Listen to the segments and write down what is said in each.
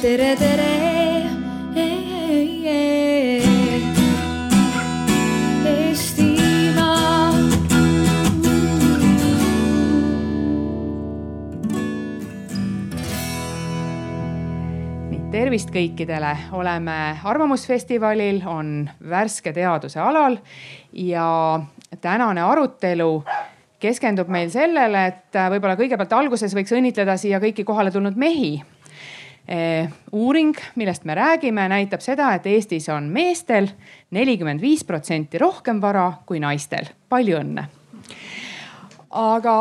tere, tere. Tervist kõikidele, oleme Arvamusfestivalil, on värske teaduse alal ja tänane arutelu keskendub meil sellele, et võib-olla kõigepealt alguses võiks õnnitleda siia kõiki kohale tulnud mehi. Uuring, millest me räägime, näitab seda, et Eestis on meestel nelikümmend viis protsenti rohkem vara kui naistel. palju õnne aga,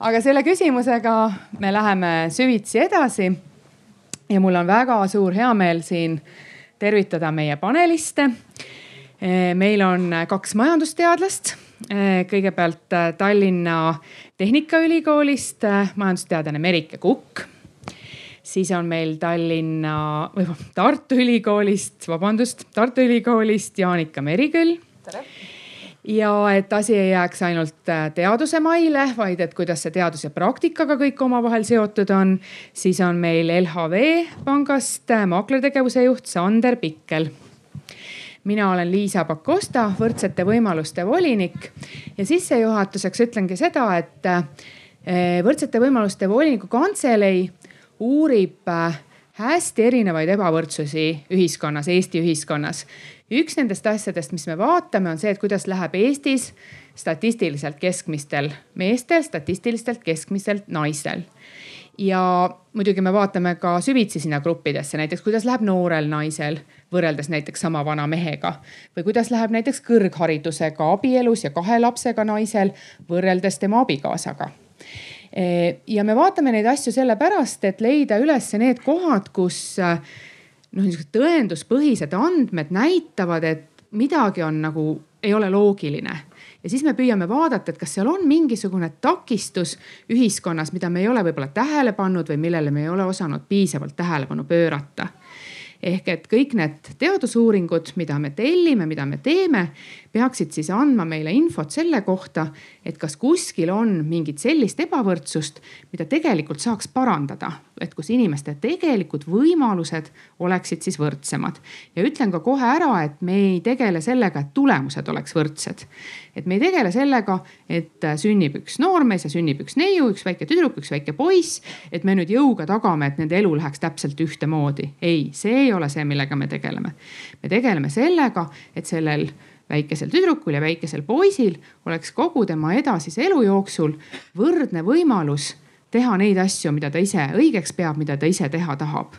aga selle küsimusega me läheme süvitsi edasi. ja mul on väga suur heameel siin tervitada meie paneliste. meil on kaks majandusteadlast. kõigepealt Tallinna Tehnikaülikoolist majandusteadlane Merike Kukk. Siis on meil Tallinna või Tartu Ülikoolist, vabandust, Tartu Ülikoolist Jaanika Meriküll. Ja et asi ei jääks ainult äh, teaduse maile, vaid et kuidas see teadus ja praktikaga kõik omavahel seotud on, siis on meil LHV pangast äh, maaklertegevuse juht Sander Pikkel. mina olen Liisa Pakosta, võrdsete võimaluste volinik. Ja sissejuhatuseks ütlengi seda, et äh, võrdsete võimaluste voliniku kantselei uurib hästi erinevaid ebavõrdsusi ühiskonnas, Eesti ühiskonnas. Üks nendest asjadest, mis me vaatame, on see, et kuidas läheb Eestis statistiliselt keskmistel meestel, statistiliselt keskmiselt naistel. ja muidugi me vaatame ka süvitsi sinna gruppidesse, näiteks kuidas läheb noorel naisel võrreldes näiteks sama vana mehega. Või kuidas läheb näiteks kõrgharidusega abielus ja kahe lapsega naisel võrreldes tema abikaasaga ja me vaatame neid asju sellepärast, et leida üles need kohad, kus noh, niisugused tõenduspõhised andmed näitavad, et midagi on nagu, ei ole loogiline. ja siis me püüame vaadata, et kas seal on mingisugune takistus ühiskonnas, mida me ei ole võib-olla tähele pannud või millele me ei ole osanud piisavalt tähelepanu pöörata ehk et kõik need teadusuuringud, mida me tellime, mida me teeme, peaksid siis andma meile infot selle kohta, et kas kuskil on mingit sellist ebavõrdsust, mida tegelikult saaks parandada, et kus inimeste tegelikud võimalused oleksid siis võrdsemad. ja ütlen ka kohe ära, et me ei tegele sellega, et tulemused oleks võrdsed. et me ei tegele sellega, et sünnib üks noormees ja sünnib üks neiu, üks väike tüdruk, üks väike poiss, et me nüüd jõuga tagame, et nende elu läheks täpselt ühtemoodi. ei, see ei ole see, millega me tegeleme. me tegeleme sellega, et sellel väikesel tüdrukul ja väikesel poisil oleks kogu tema edasise elu jooksul võrdne võimalus teha neid asju, mida ta ise õigeks peab, mida ta ise teha tahab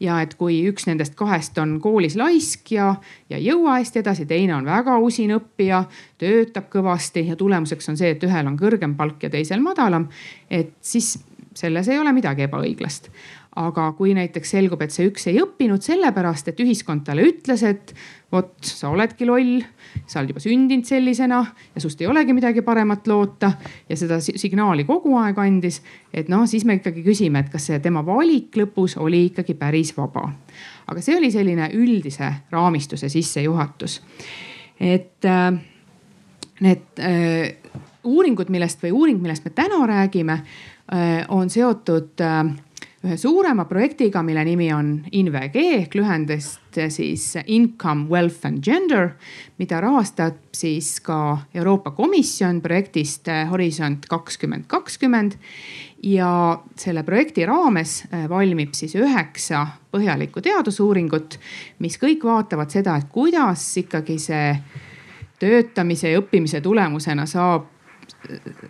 ja et kui üks nendest kahest on koolis laisk ja, ja ei jõua hästi edasi, teine on väga usin õppija, töötab kõvasti ja tulemuseks on see, et ühel on kõrgem palk ja teisel madalam. et siis selles ei ole midagi ebaõiglast aga kui näiteks selgub, et see üks ei õppinud sellepärast, et ühiskond talle ütles, et vot sa oledki loll, sa oled juba sündinud sellisena ja sust ei olegi midagi paremat loota ja seda signaali kogu aeg andis. et noh, siis me ikkagi küsime, et kas see tema valik lõpus oli ikkagi päris vaba. aga see oli selline üldise raamistuse sissejuhatus. et äh, need äh, uuringud, millest või uuring, millest me täna räägime äh,, on seotud äh, ühe suurema projektiga, mille nimi on INVG ehk lühendist siis Income, Wealth and Gender, mida rahastab siis ka Euroopa Komisjon projektist Horisont kakskümmend kakskümmend. ja selle projekti raames valmib siis üheksa põhjalikku teadusuuringut, mis kõik vaatavad seda, et kuidas ikkagi see töötamise ja õppimise tulemusena saab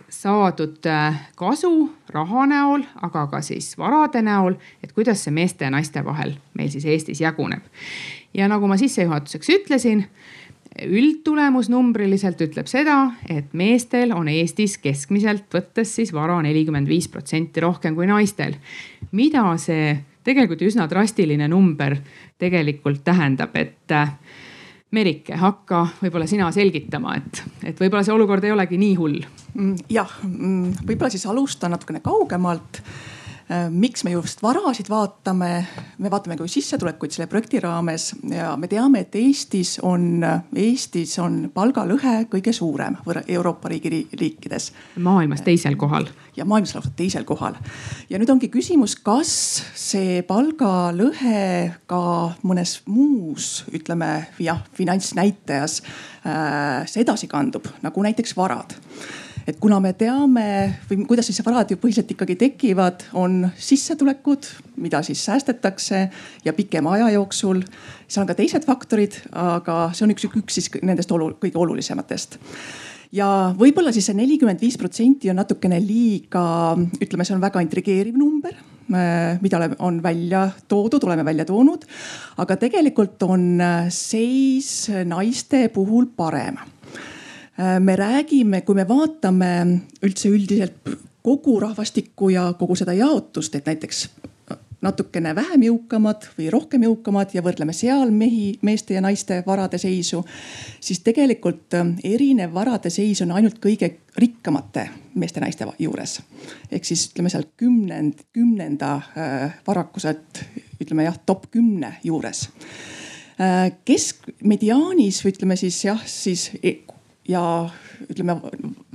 saadud äh, kasu raha näol, aga ka siis varade näol, et kuidas see meeste ja naiste vahel meil siis Eestis jaguneb. ja nagu ma sissejuhatuseks ütlesin, üldtulemus numbriliselt ütleb seda, et meestel on Eestis keskmiselt võttes siis vara nelikümmend viis protsenti rohkem kui naistel. mida see tegelikult üsna drastiline number tegelikult tähendab, et äh, Merike, hakka võib-olla sina selgitama, et, et võib-olla see olukord ei olegi nii hull. Mm, jah, mm, võib-olla siis alustan natukene kaugemalt. Äh, miks me just varasid vaatame, me vaatame ka sissetulekuid selle projekti raames ja me teame, et Eestis on, Eestis on palgalõhe kõige suurem Euroopa riigi riikides. maailmas teisel kohal. ja maailmas lausa teisel kohal. ja nüüd ongi küsimus, kas see palgalõhe ka mõnes muus, ütleme jah, finantsnäitajas äh, see edasi kandub, nagu näiteks varad et kuna me teame või kuidas siis varad ju põhiliselt ikkagi tekivad, on sissetulekud, mida siis säästetakse ja pikema aja jooksul. seal on ka teised faktorid, aga see on üks, üks siis nendest olu, kõige olulisematest ja võib-olla siis see nelikümmend viis protsenti on natukene liiga, ütleme, see on väga intrigeeriv number mida on välja toodud, oleme välja toonud. aga tegelikult on seis naiste puhul parem Äh, me räägime, kui me vaatame üldse üldiselt kogu rahvastikku ja kogu seda jaotust, et näiteks natukene vähem jõukamad või rohkem jõukamad ja võrdleme seal mehi, meeste ja naiste varade seisu. siis tegelikult äh, erinev varade seis on ainult kõige rikkamate meeste-naiste juures. ehk siis ütleme seal kümnend, kümnenda äh, varakuselt ütleme jah, top kümne juures keskmediaanis või ütleme siis jah, siis e-, ja ütleme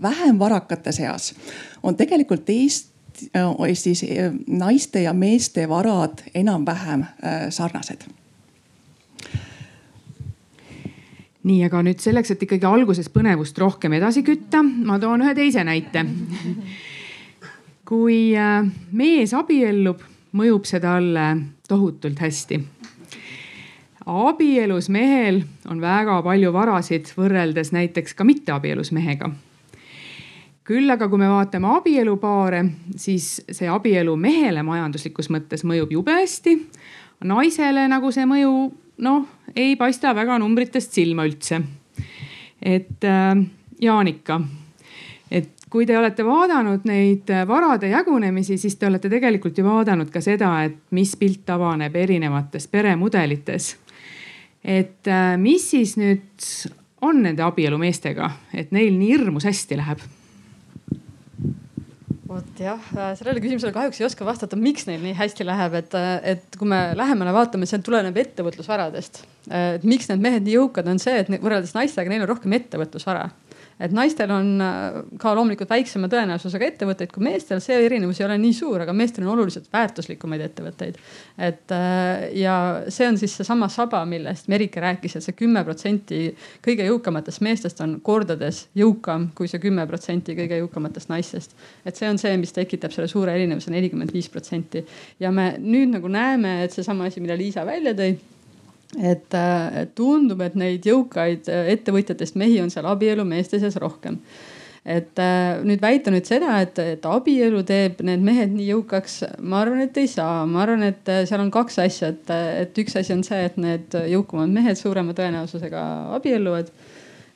vähem varakate seas on tegelikult Eesti Eestis eh, naiste ja meeste varad enam-vähem eh, sarnased. nii, aga nüüd selleks, et ikkagi alguses põnevust rohkem edasi kütta, ma toon ühe teise näite. kui mees abiellub, mõjub see talle tohutult hästi abielus mehel on väga palju varasid võrreldes näiteks ka mitteabielus mehega. küll aga, kui me vaatame abielupaare, siis see abielu mehele majanduslikus mõttes mõjub jube hästi. naisele nagu see mõju noh, ei paista väga numbritest silma üldse. et äh, Jaanika, et kui te olete vaadanud neid varade jagunemisi, siis te olete tegelikult ju vaadanud ka seda, et mis pilt avaneb erinevates peremudelites et äh, mis siis nüüd on nende abielumeestega, et neil nii hirmus hästi läheb? vot jah, äh, sellele küsimusele kahjuks ei oska vastata, miks neil nii hästi läheb, et, äh, et kui me lähemale vaatame, see tuleneb ettevõtlusvaradest. et miks need mehed nii jõukad on see, et võrreldes naistega neil on rohkem ettevõtlusvara et naistel on äh, ka loomulikult väiksema tõenäosusega ettevõtteid kui meestel, see erinevus ei ole nii suur, aga meestel on oluliselt väärtuslikumaid ettevõtteid. et äh, ja see on siis seesama saba, millest Merike rääkis, et see kümme protsenti kõige jõukamatest meestest on kordades jõukam kui see kümme protsenti kõige jõukamatest naistest. et see on see, mis tekitab selle suure erinevuse nelikümmend viis protsenti ja me nüüd nagu näeme, et seesama asi, mille Liisa välja tõi et tundub, et neid jõukaid äh, ettevõtjatest mehi on seal abielu meeste seas rohkem et äh, nüüd väita nüüd seda, et, et abielu teeb need mehed nii jõukaks, ma arvan, et ei saa, ma arvan, et äh, seal on kaks asja, et, et üks asi on see, et need jõukamad mehed suurema tõenäosusega abielluvad.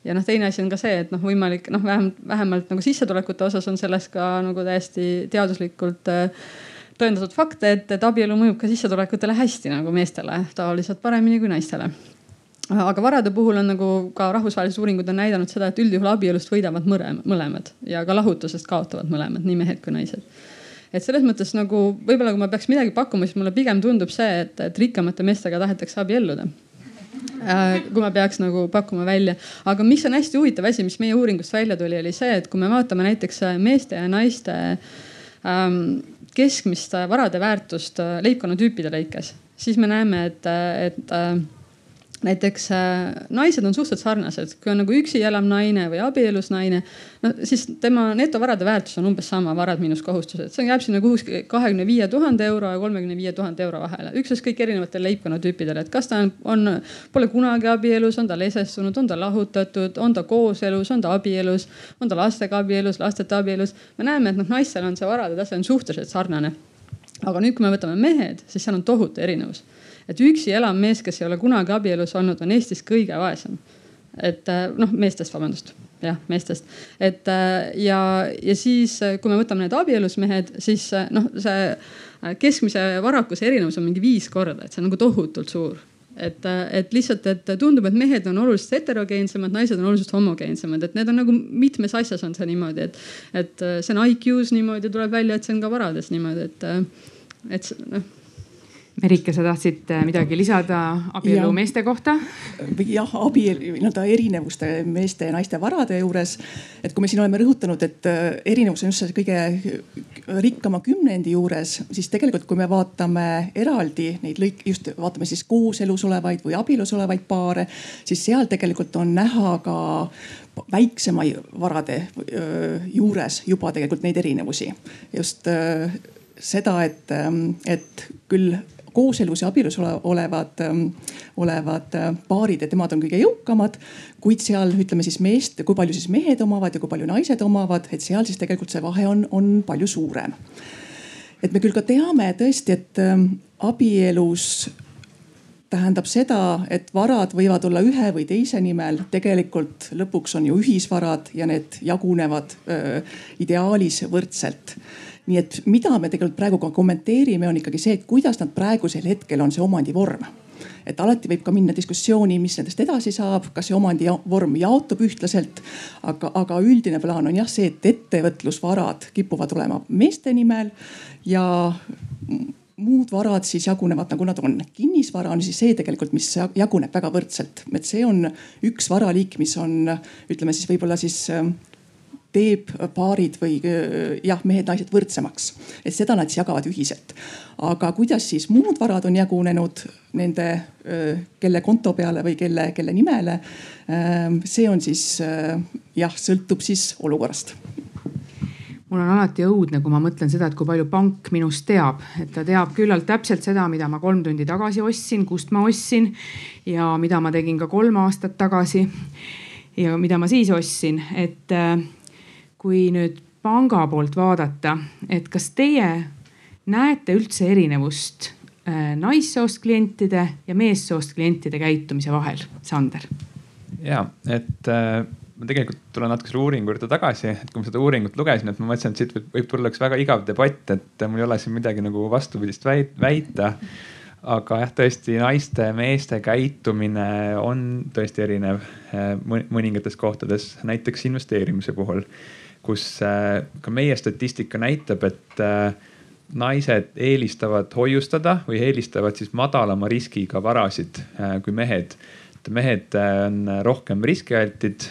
ja noh, teine asi on ka see, et noh, võimalik noh, vähemalt, vähemalt nagu sissetulekute osas on selles ka nagu täiesti teaduslikult äh, tõendatud fakt, et, et abielu mõjub ka sissetulekutele hästi nagu meestele, tavaliselt paremini kui naistele. Aga varade puhul on nagu ka rahvusvahelised uuringud on näidanud seda, et üldjuhul abielust võidavad mõlemad ja ka lahutusest kaotavad mõlemad, nii mehed kui naised. et selles mõttes nagu võib-olla, kui ma peaks midagi pakkuma, siis mulle pigem tundub see, et, et rikkamate meestega tahetakse abielluda. Äh, kui ma peaks nagu pakkuma välja, aga mis on hästi huvitav asi, mis meie uuringust välja tuli, oli see, et kui me vaatame näiteks meeste ja naiste ähm, keskmist varade väärtust äh, leibkonnatüüpide lõikes, siis me näeme, et, et äh, näiteks äh, naised on suhteliselt sarnased, kui on nagu üksi elav naine või abielus naine, no siis tema netovarade väärtus on umbes sama, varad miinus kohustused, see jääb sinna kuhugi kahekümne viie tuhande euro ja kolmekümne viie tuhande euro vahele, ükstaskõik erinevatel leibkonnatüüpidel, et kas ta on, on, pole kunagi abielus, on ta lesestunud, on ta lahutatud, on ta kooselus, on ta abielus, on ta lastega abielus, lasteta abielus. me näeme, et noh, naistel on see varade tase on suhteliselt sarnane. aga nüüd, kui me võtame mehed, siis seal on tohutu erinevus et üksi elav mees, kes ei ole kunagi abielus olnud, on Eestis kõige vaesem. et äh, noh, meestest, vabandust, jah, meestest. et äh, ja, ja siis, äh, kui me võtame need abielus mehed, siis noh, see keskmise varakuse erinevus on mingi viis korda, et see on nagu tohutult suur. Et, et lihtsalt, et tundub, et mehed on oluliselt heterogeensemad, naised on oluliselt homogeensemad, et need on nagu mitmes asjas on see niimoodi, et, et see on IQ-s niimoodi tuleb välja, et see on ka varades niimoodi, et, et noh Merike, sa tahtsid äh, midagi lisada abielu ja. meeste kohta? jah, abielu, nii-öelda erinevuste meeste ja naiste varade juures. et kui me siin oleme rõhutanud, et äh, erinevus on just see kõige rikkama kümnendi juures, siis tegelikult, kui me vaatame eraldi neid lõik, just vaatame siis kooselus olevaid või abielus olevaid paare, siis seal tegelikult on näha ka väiksema varade juures juba tegelikult neid erinevusi. just seda, et, et küll kooselus ja abielus olevad, ähm, olevad äh, paarid, et nemad on kõige jõukamad. kuid seal ütleme siis meest, kui palju siis mehed omavad ja kui palju naised omavad, et seal siis tegelikult see vahe on, on palju suurem. et me küll ka teame tõesti, et ähm, abielus tähendab seda, et varad võivad olla ühe või teise nimel, tegelikult lõpuks on ju ühisvarad ja need jagunevad öö, ideaalis võrdselt nii et mida me tegelikult praegu ka kommenteerime, on ikkagi see, et kuidas nad praegusel hetkel on see omandivorm et alati võib ka minna diskussiooni, mis nendest edasi saab, kas see omandivorm jaotub ühtlaselt. aga, aga üldine plaan on jah see, et ettevõtlusvarad kipuvad olema meeste nimel ja muud varad siis jagunevad nagu nad on. kinnisvara on siis see tegelikult, mis jaguneb väga võrdselt, et see on üks varaliik, mis on, ütleme siis võib-olla siis teeb paarid või jah, mehed-naised võrdsemaks. et seda nad siis jagavad ühiselt. aga kuidas siis muud varad on jagunenud nende, kelle konto peale või kelle, kelle nimele. see on siis jah, sõltub siis olukorrast mul on alati õudne, kui ma mõtlen seda, et kui palju pank minust teab, et ta teab küllalt täpselt seda, mida ma kolm tundi tagasi ostsin, kust ma ostsin ja mida ma tegin ka kolm aastat tagasi. ja mida ma siis ostsin, et kui nüüd panga poolt vaadata, et kas teie näete üldse erinevust äh, naissoost klientide ja meessoost klientide käitumise vahel, Sander? ja, et äh, ma tegelikult tulen natuke selle uuringu juurde tagasi, et kui ma seda uuringut lugesin, et ma mõtlesin, et siit võib, võib tulla üks väga igav debatt, et mul ei ole siin midagi nagu vastupidist väita aga jah, tõesti naiste, meeste käitumine on tõesti erinev äh, mõningates kohtades, näiteks investeerimise puhul kus äh, ka meie statistika näitab, et äh, naised eelistavad hoiustada või eelistavad siis madalama riskiga varasid äh, kui mehed. mehed on rohkem riskialtid,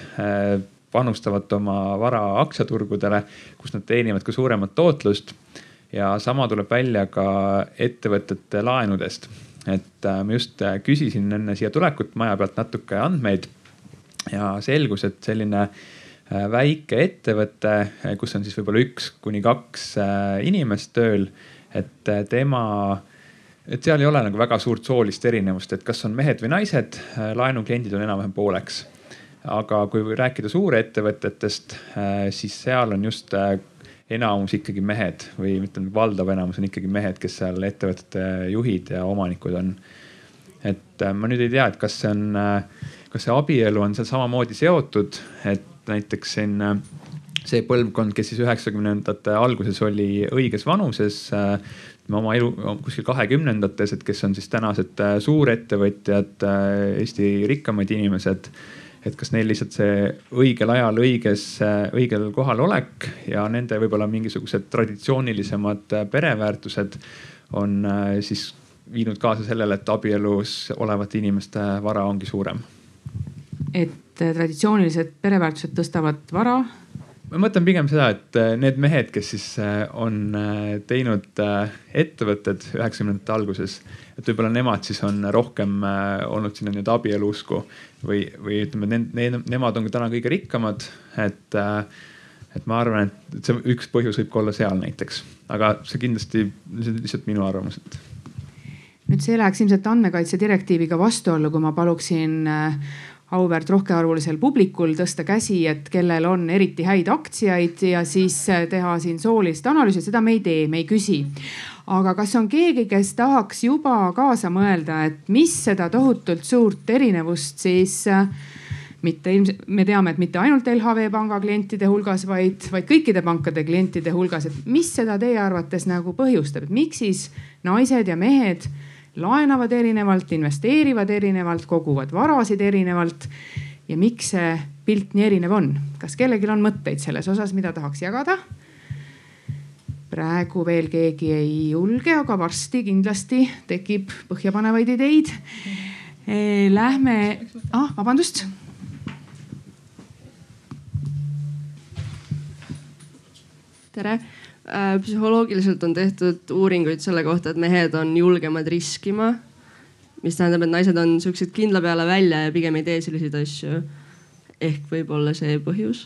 panustavad oma vara aktsiaturgudele, kus nad teenivad ka suuremat tootlust. ja sama tuleb välja ka ettevõtete laenudest. et ma just küsisin enne siia tulekut maja pealt natuke andmeid ja selgus, et selline väike ettevõte, äh, kus on siis võib-olla üks kuni kaks äh, inimest tööl, et tema, et seal ei ole nagu väga suurt soolist erinevust, et kas on mehed või naised, laenukliendid on enam-vähem pooleks. aga kui rääkida suurettevõtetest, siis seal on just enamus ikkagi mehed või ütleme, valdav enamus on ikkagi mehed, kes seal ettevõtete juhid ja omanikud on. et ma nüüd ei tea, et kas see on, kas see abielu on seal samamoodi seotud, et näiteks siin äh, see põlvkond, kes siis üheksakümnendate alguses oli õiges vanuses äh, oma elu kuskil kahekümnendates, et kes on siis tänased äh, suurettevõtjad, Eesti rikkamad inimesed. et kas neil lihtsalt see õigel ajal õiges, õigel kohal olek ja nende võib-olla mingisugused traditsioonilisemad pereväärtused on siis viinud kaasa sellele, et abielus olevate inimeste vara ongi suurem. Et et traditsioonilised pereväärtused tõstavad vara? ma mõtlen pigem seda, et äh, need mehed, kes siis äh, on äh, teinud ettevõtted üheksakümnendate alguses, et võib-olla nemad siis on rohkem olnud sinna nii-öelda abielu usku või, või ütleme, need, nemad on täna kõige rikkamad, et et ma arvan, et see üks põhjus võib ka olla seal näiteks, aga see kindlasti, see on lihtsalt minu arvamus, et nüüd see läheks ilmselt andmekaitse direktiiviga vastuollu, kui ma paluksin auväärt rohkearvulisel publikul tõsta käsi, et kellel on eriti häid aktsiaid ja siis äh, teha siin soolist analüüsi, seda me ei tee, me ei küsi. aga kas on keegi, kes tahaks juba kaasa mõelda, et mis seda tohutult suurt erinevust siis äh, mitte ilmselt, me teame, et mitte ainult LHV panga klientide hulgas, vaid, vaid kõikide pankade klientide hulgas, et mis seda teie arvates nagu põhjustab, et miks siis naised ja mehed laenavad erinevalt, investeerivad erinevalt, koguvad varasid erinevalt. ja miks see pilt nii erinev on, kas kellelgi on mõtteid selles osas, mida tahaks jagada? praegu veel keegi ei julge, aga varsti kindlasti tekib põhjapanevaid ideid. Lähme, ah vabandust tere. Äh, psühholoogiliselt on tehtud uuringuid selle kohta, et mehed on julgemad riskima. mis tähendab, et naised on siuksed kindla peale välja ja pigem ei tee selliseid asju. ehk võib-olla see põhjus.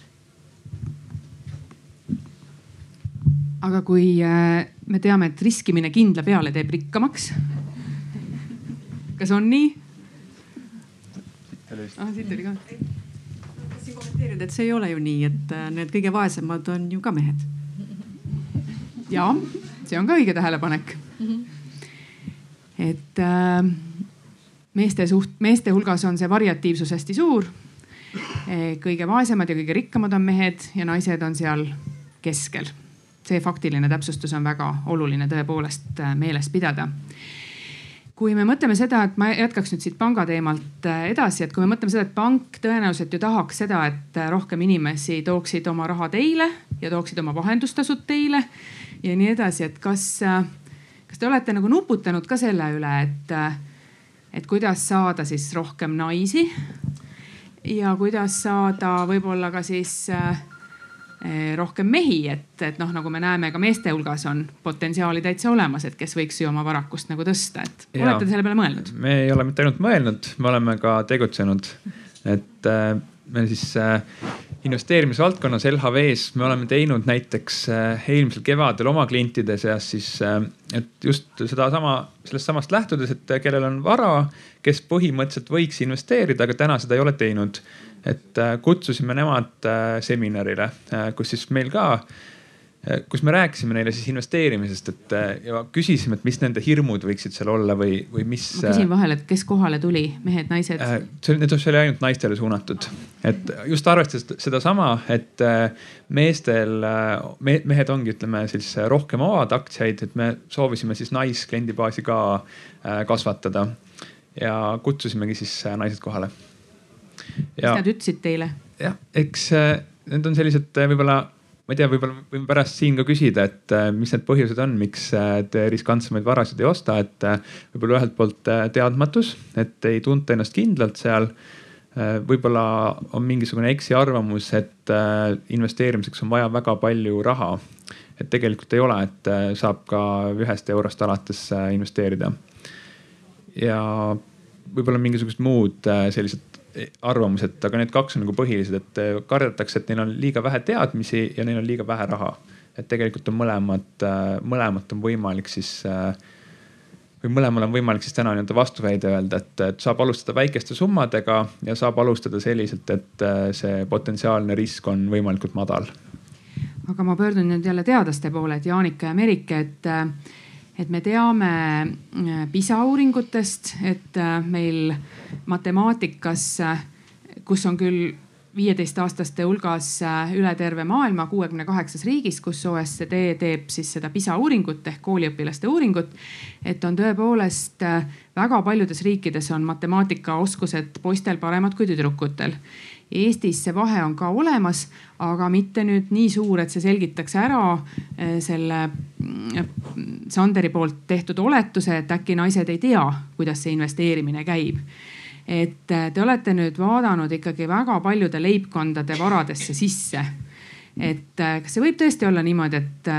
aga kui äh, me teame, et riskimine kindla peale teeb rikkamaks. kas on nii? ah, siit tuli ka. tahtsin kommenteerida, et see ei ole ju nii, et äh, need kõige vaesemad on ju ka mehed ja see on ka õige tähelepanek mm. -hmm. et äh, meeste suht, meeste hulgas on see variatiivsus hästi suur. E, kõige vaesemad ja kõige rikkamad on mehed ja naised on seal keskel. see faktiline täpsustus on väga oluline tõepoolest äh, meeles pidada kui me mõtleme seda, et ma jätkaks nüüd siit panga teemalt äh, edasi, et kui me mõtleme seda, et pank tõenäoliselt ju tahaks seda, et äh, rohkem inimesi tooksid oma raha teile ja tooksid oma vahendustasud teile ja nii edasi, et kas, kas te olete nagu nuputanud ka selle üle, et, et kuidas saada siis rohkem naisi ja kuidas saada võib-olla ka siis eh, rohkem mehi, et, et noh, nagu me näeme, ka meeste hulgas on potentsiaali täitsa olemas, et kes võiks ju oma varakust nagu tõsta, et ja, olete te selle peale mõelnud? me ei ole mitte ainult mõelnud, me oleme ka tegutsenud, et äh, me siis äh, investeerimisvaldkonnas LHV-s me oleme teinud näiteks äh, eelmisel kevadel oma klientide seas siis, äh, et just sedasama, sellest samast lähtudes, et kellel on vara, kes põhimõtteliselt võiks investeerida, aga täna seda ei ole teinud. et kutsusime nemad seminarile, kus siis meil ka kus me rääkisime neile siis investeerimisest, et äh, ja küsisime, et mis nende hirmud võiksid seal olla või, või mis. ma küsin vahele, et kes kohale tuli, mehed, naised? Äh, see, need, see oli ainult naistele suunatud, et just arvestades sedasama, et meestel me,, mehed ongi, ütleme siis rohkem omavad aktsiaid, et me soovisime siis naiskliendi baasi ka kasvatada ja kutsusimegi siis naised kohale. mis nad ütlesid teile? jah, eks need on sellised võib-olla ma ei tea, võib-olla võime pärast siin ka küsida, et äh, mis need põhjused on, miks äh, te riskantsemaid varasid ei osta, et äh, võib-olla ühelt poolt teadmatus, et ei tunta ennast kindlalt seal. võib-olla on mingisugune eksiarvamus, et investeerimiseks on vaja väga palju raha. et tegelikult ei ole, et saab ka ühest eurost alates investeerida. ja võib-olla mingisugused muud sellised arvamused, aga need kaks on nagu põhilised, et eh, kardetakse, et neil on liiga vähe teadmisi ja neil on liiga vähe raha. et tegelikult on mõlemad, eh, mõlemat on võimalik siis eh, või mõlemal on võimalik siis täna nii-öelda vastuväide öelda, et, saab alustada väikeste summadega ja saab alustada selliselt, et see potentsiaalne risk on võimalikult madal. aga ma pöördun nüüd jälle teadlaste poole, et Jaanika ja Merike, et et me teame äh, PISA uuringutest, et äh, meil matemaatikas, äh, kus on küll viieteistaastaste hulgas üle terve maailma kuuekümne kaheksas riigis, kus OECD teeb siis seda PISA uuringut ehk kooliõpilaste uuringut. et on tõepoolest väga paljudes riikides on matemaatikaoskused poistel paremad kui tüdrukutel Eestis see vahe on ka olemas, aga mitte nüüd nii suur, et see selgitaks ära eh, selle mm, Sanderi poolt tehtud oletuse, et äkki naised ei tea, kuidas see investeerimine käib et eh, te olete nüüd vaadanud ikkagi väga paljude leibkondade varadesse sisse. et eh, kas see võib tõesti olla niimoodi, et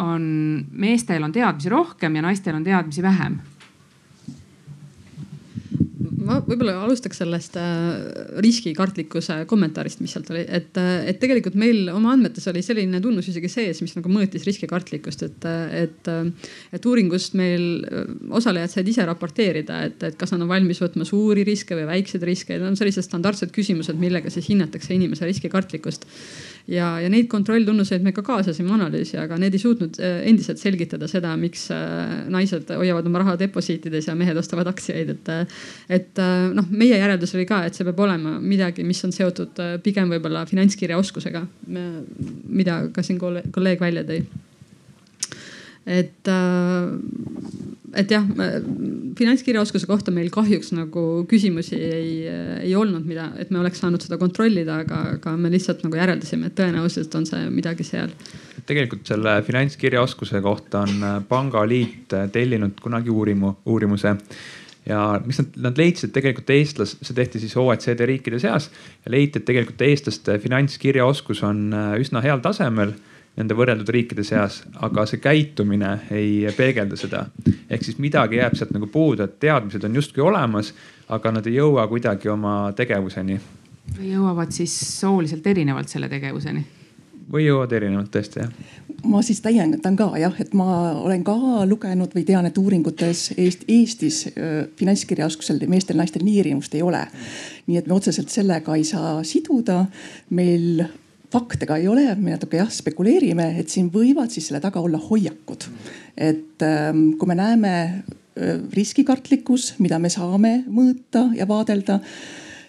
on, meestel on teadmisi rohkem ja naistel on teadmisi vähem? Ma võib-olla alustaks sellest äh, riskikartlikkuse kommentaarist, mis sealt oli, et, äh, et tegelikult meil oma andmetes oli selline tunnus isegi sees, mis nagu mõõtis riskikartlikkust, et, et, et uuringust meil osalejad said ise raporteerida, et, et kas nad on valmis võtma suuri riske või väikseid riske, need on sellised standardsed küsimused, millega siis hinnatakse inimese riskikartlikkust ja, ja neid kontrolltunnuseid me ka kaasasime analüüsi, aga need ei suutnud äh, endiselt selgitada seda, miks äh, naised hoiavad oma raha deposiitides ja mehed ostavad aktsiaid, et. Äh, et noh, meie järeldus oli ka, et see peab olema midagi, mis on seotud pigem võib-olla finantskirjaoskusega, mida ka siin kolleeg välja tõi et, et jah, finantskirjaoskuse kohta meil kahjuks nagu küsimusi ei, ei olnud, mida, et me oleks saanud seda kontrollida, aga, aga me lihtsalt nagu järeldasime, et tõenäoliselt on see midagi seal. tegelikult selle finantskirjaoskuse kohta on äh, Pangaliit äh, tellinud kunagi uurimu, uurimuse ja mis nad, nad leidsid, tegelikult eestlas, see tehti siis OECD riikide seas ja leiti, et tegelikult eestlaste finantskirjaoskus on äh, üsna heal tasemel nende võrreldud riikide seas, aga see käitumine ei peegelda seda. ehk siis midagi jääb sealt nagu puudu, et teadmised on justkui olemas, aga nad ei jõua kuidagi oma tegevuseni. jõuavad siis sooliselt erinevalt selle tegevuseni? või jõuavad erinevalt tõesti jah. ma siis täiendan ka jah, et ma olen ka lugenud või tean, et uuringutes Eest, Eestis finantskirjaoskusel meestel-naistel nii erinevust ei ole. nii et me otseselt sellega ei saa siduda. meil fakte ka ei ole, me natuke jah spekuleerime, et siin võivad siis selle taga olla hoiakud. et ähm, kui me näeme äh, riskikartlikkus, mida me saame mõõta ja vaadelda,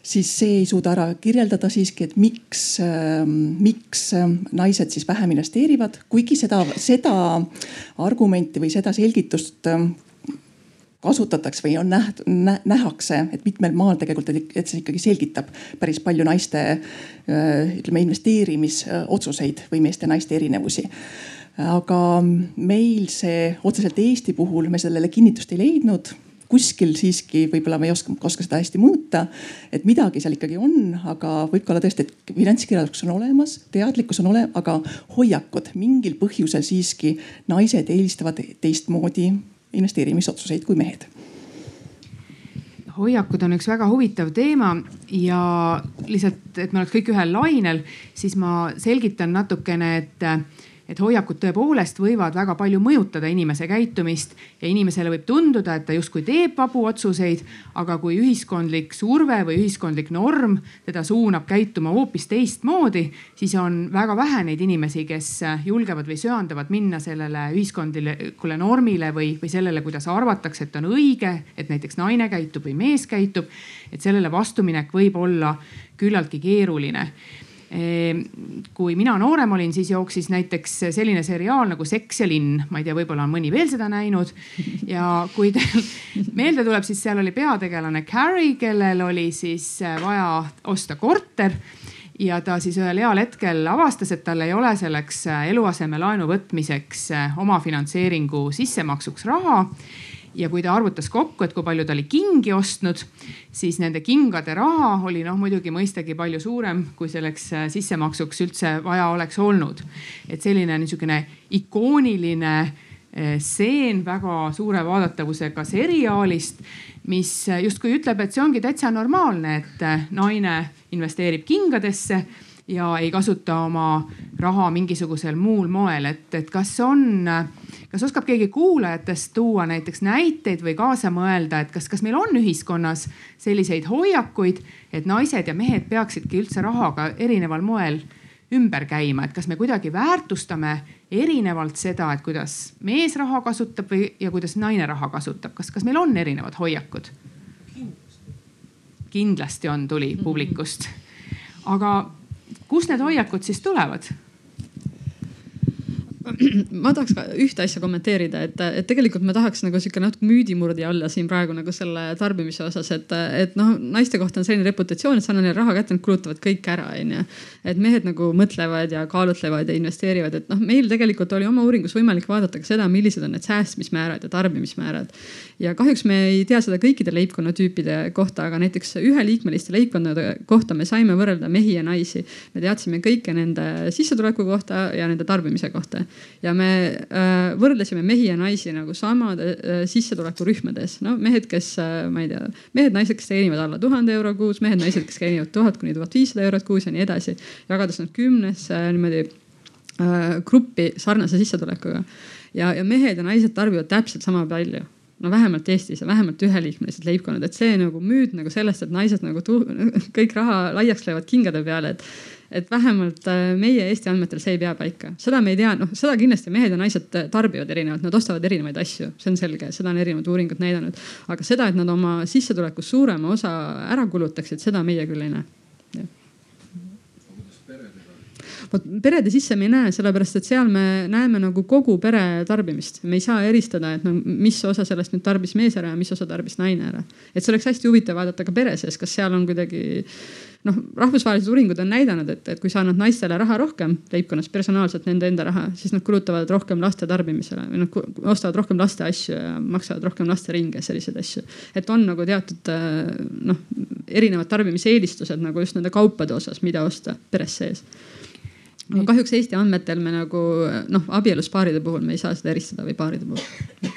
siis see ei suuda ära kirjeldada siiski, et miks, ähm, miks ähm, naised siis vähem investeerivad, kuigi seda, seda argumenti või seda selgitust kasutatakse või on näht-, nähakse, et mitmel maal tegelikult, et see ikkagi selgitab päris palju naiste ütleme investeerimisotsuseid või meeste-naiste erinevusi. aga meil see otseselt Eesti puhul me sellele kinnitust ei leidnud kuskil siiski võib-olla me ei oska, oska seda hästi mõõta, et midagi seal ikkagi on, aga võib ka olla tõesti, et finantskirjandus on olemas, teadlikkus on olemas, aga hoiakud mingil põhjusel siiski naised eelistavad teistmoodi investeerimisotsuseid kui mehed. Hoiakud on üks väga huvitav teema ja lihtsalt, et me oleks kõik ühel lainel, siis ma selgitan natukene, et et hoiakud tõepoolest võivad väga palju mõjutada inimese käitumist ja inimesele võib tunduda, et ta justkui teeb vabu otsuseid, aga kui ühiskondlik surve või ühiskondlik norm teda suunab käituma hoopis teistmoodi, siis on väga vähe neid inimesi, kes julgevad või söandavad minna sellele ühiskondlikule normile või, või sellele, kuidas arvatakse, et on õige, et näiteks naine käitub või mees käitub. et sellele vastuminek võib olla küllaltki keeruline kui mina noorem olin, siis jooksis näiteks selline seriaal nagu Seks ja linn, ma ei tea, võib-olla on mõni veel seda näinud. ja kui teil meelde tuleb, siis seal oli peategelane Carrie, kellel oli siis äh, vaja osta korter. Ja ta siis ühel heal hetkel avastas, et tal ei ole selleks äh, eluasemelaenu võtmiseks äh, omafinantseeringu sissemaksuks raha ja kui ta arvutas kokku, et kui palju ta oli kingi ostnud, siis nende kingade raha oli noh, muidugi mõistagi palju suurem, kui selleks äh, sissemaksuks üldse vaja oleks olnud. et selline niisugune ikooniline äh, stseen väga suure vaadatavusega seriaalist, mis äh, justkui ütleb, et see ongi täitsa normaalne, et naine investeerib kingadesse ja ei kasuta oma raha mingisugusel muul moel, et, et kas on kas oskab keegi kuulajatest tuua näiteks näiteid või kaasa mõelda, et kas, kas meil on ühiskonnas selliseid hoiakuid, et naised ja mehed peaksidki üldse rahaga erineval moel ümber käima, et kas me kuidagi väärtustame erinevalt seda, et kuidas mees raha kasutab või, ja kuidas naine raha kasutab, kas, kas meil on erinevad hoiakud? kindlasti. On, tuli publikust. aga kust need hoiakud siis tulevad? ma tahaks ühte asja kommenteerida, et, et tegelikult ma tahaks nagu sihuke natuke müüdimurdja olla siin praegu nagu selle tarbimise osas, et, et noh, naiste kohta on selline reputatsioon, et sa annad neile raha kätte, nad kulutavad kõik ära, onju. et mehed nagu mõtlevad ja kaalutlevad ja investeerivad, et noh, meil tegelikult oli oma uuringus võimalik vaadata ka seda, millised on need säästmismäärad ja tarbimismäärad. ja kahjuks me ei tea seda kõikide leibkonnatüüpide kohta, aga näiteks üheliikmeliste leibkondade kohta me saime võrrelda mehi ja naisi. me teadsime kõike nende sissetuleku kohta ja nende tarbimise kohta ja me äh, võrdlesime mehi ja naisi nagu samade äh, sissetulekurühmades. no mehed, kes äh,, ma ei tea, mehed-naised, kes teenivad alla tuhande euro kuus, mehed-naised, kes teenivad tuhat kuni tuhat viissada eurot kuus ja nii edasi. jagades nad kümnesse niimoodi gruppi sarnase sissetulekuga. ja, ja mehed ja naised tarbivad täpselt sama palju no vähemalt Eestis ja vähemalt üheliikmelised leibkonnad, et see nagu müüt nagu sellest, et naised nagu kõik raha laiaks löövad kingade peale, et et vähemalt äh, meie Eesti andmetel see ei pea paika, seda me ei tea, noh seda kindlasti mehed ja naised tarbivad erinevalt, nad ostavad erinevaid asju, see on selge, seda on erinevad uuringud näidanud. aga seda, et nad oma sissetulekust suurema osa ära kulutaksid, seda meie küll ei näe vot perede sisse me ei näe, sellepärast et seal me näeme nagu kogu pere tarbimist. me ei saa eristada, et no mis osa sellest nüüd tarbis mees ära ja mis osa tarbis naine ära. et see oleks hästi huvitav vaadata ka pere sees, kas seal on kuidagi noh, rahvusvahelised uuringud on näidanud, et, et kui sa annad naistele raha rohkem leibkonnas, personaalselt nende enda raha, siis nad kulutavad rohkem laste tarbimisele või noh, ostavad rohkem laste asju ja maksavad rohkem laste ringe, selliseid asju. et on nagu teatud noh, erinevad tarbimiseelistused nagu just nende kaupade osas, mida osta peres sees aga kahjuks Eesti andmetel me nagu noh, abielus paaride puhul me ei saa seda eristada või paaride puhul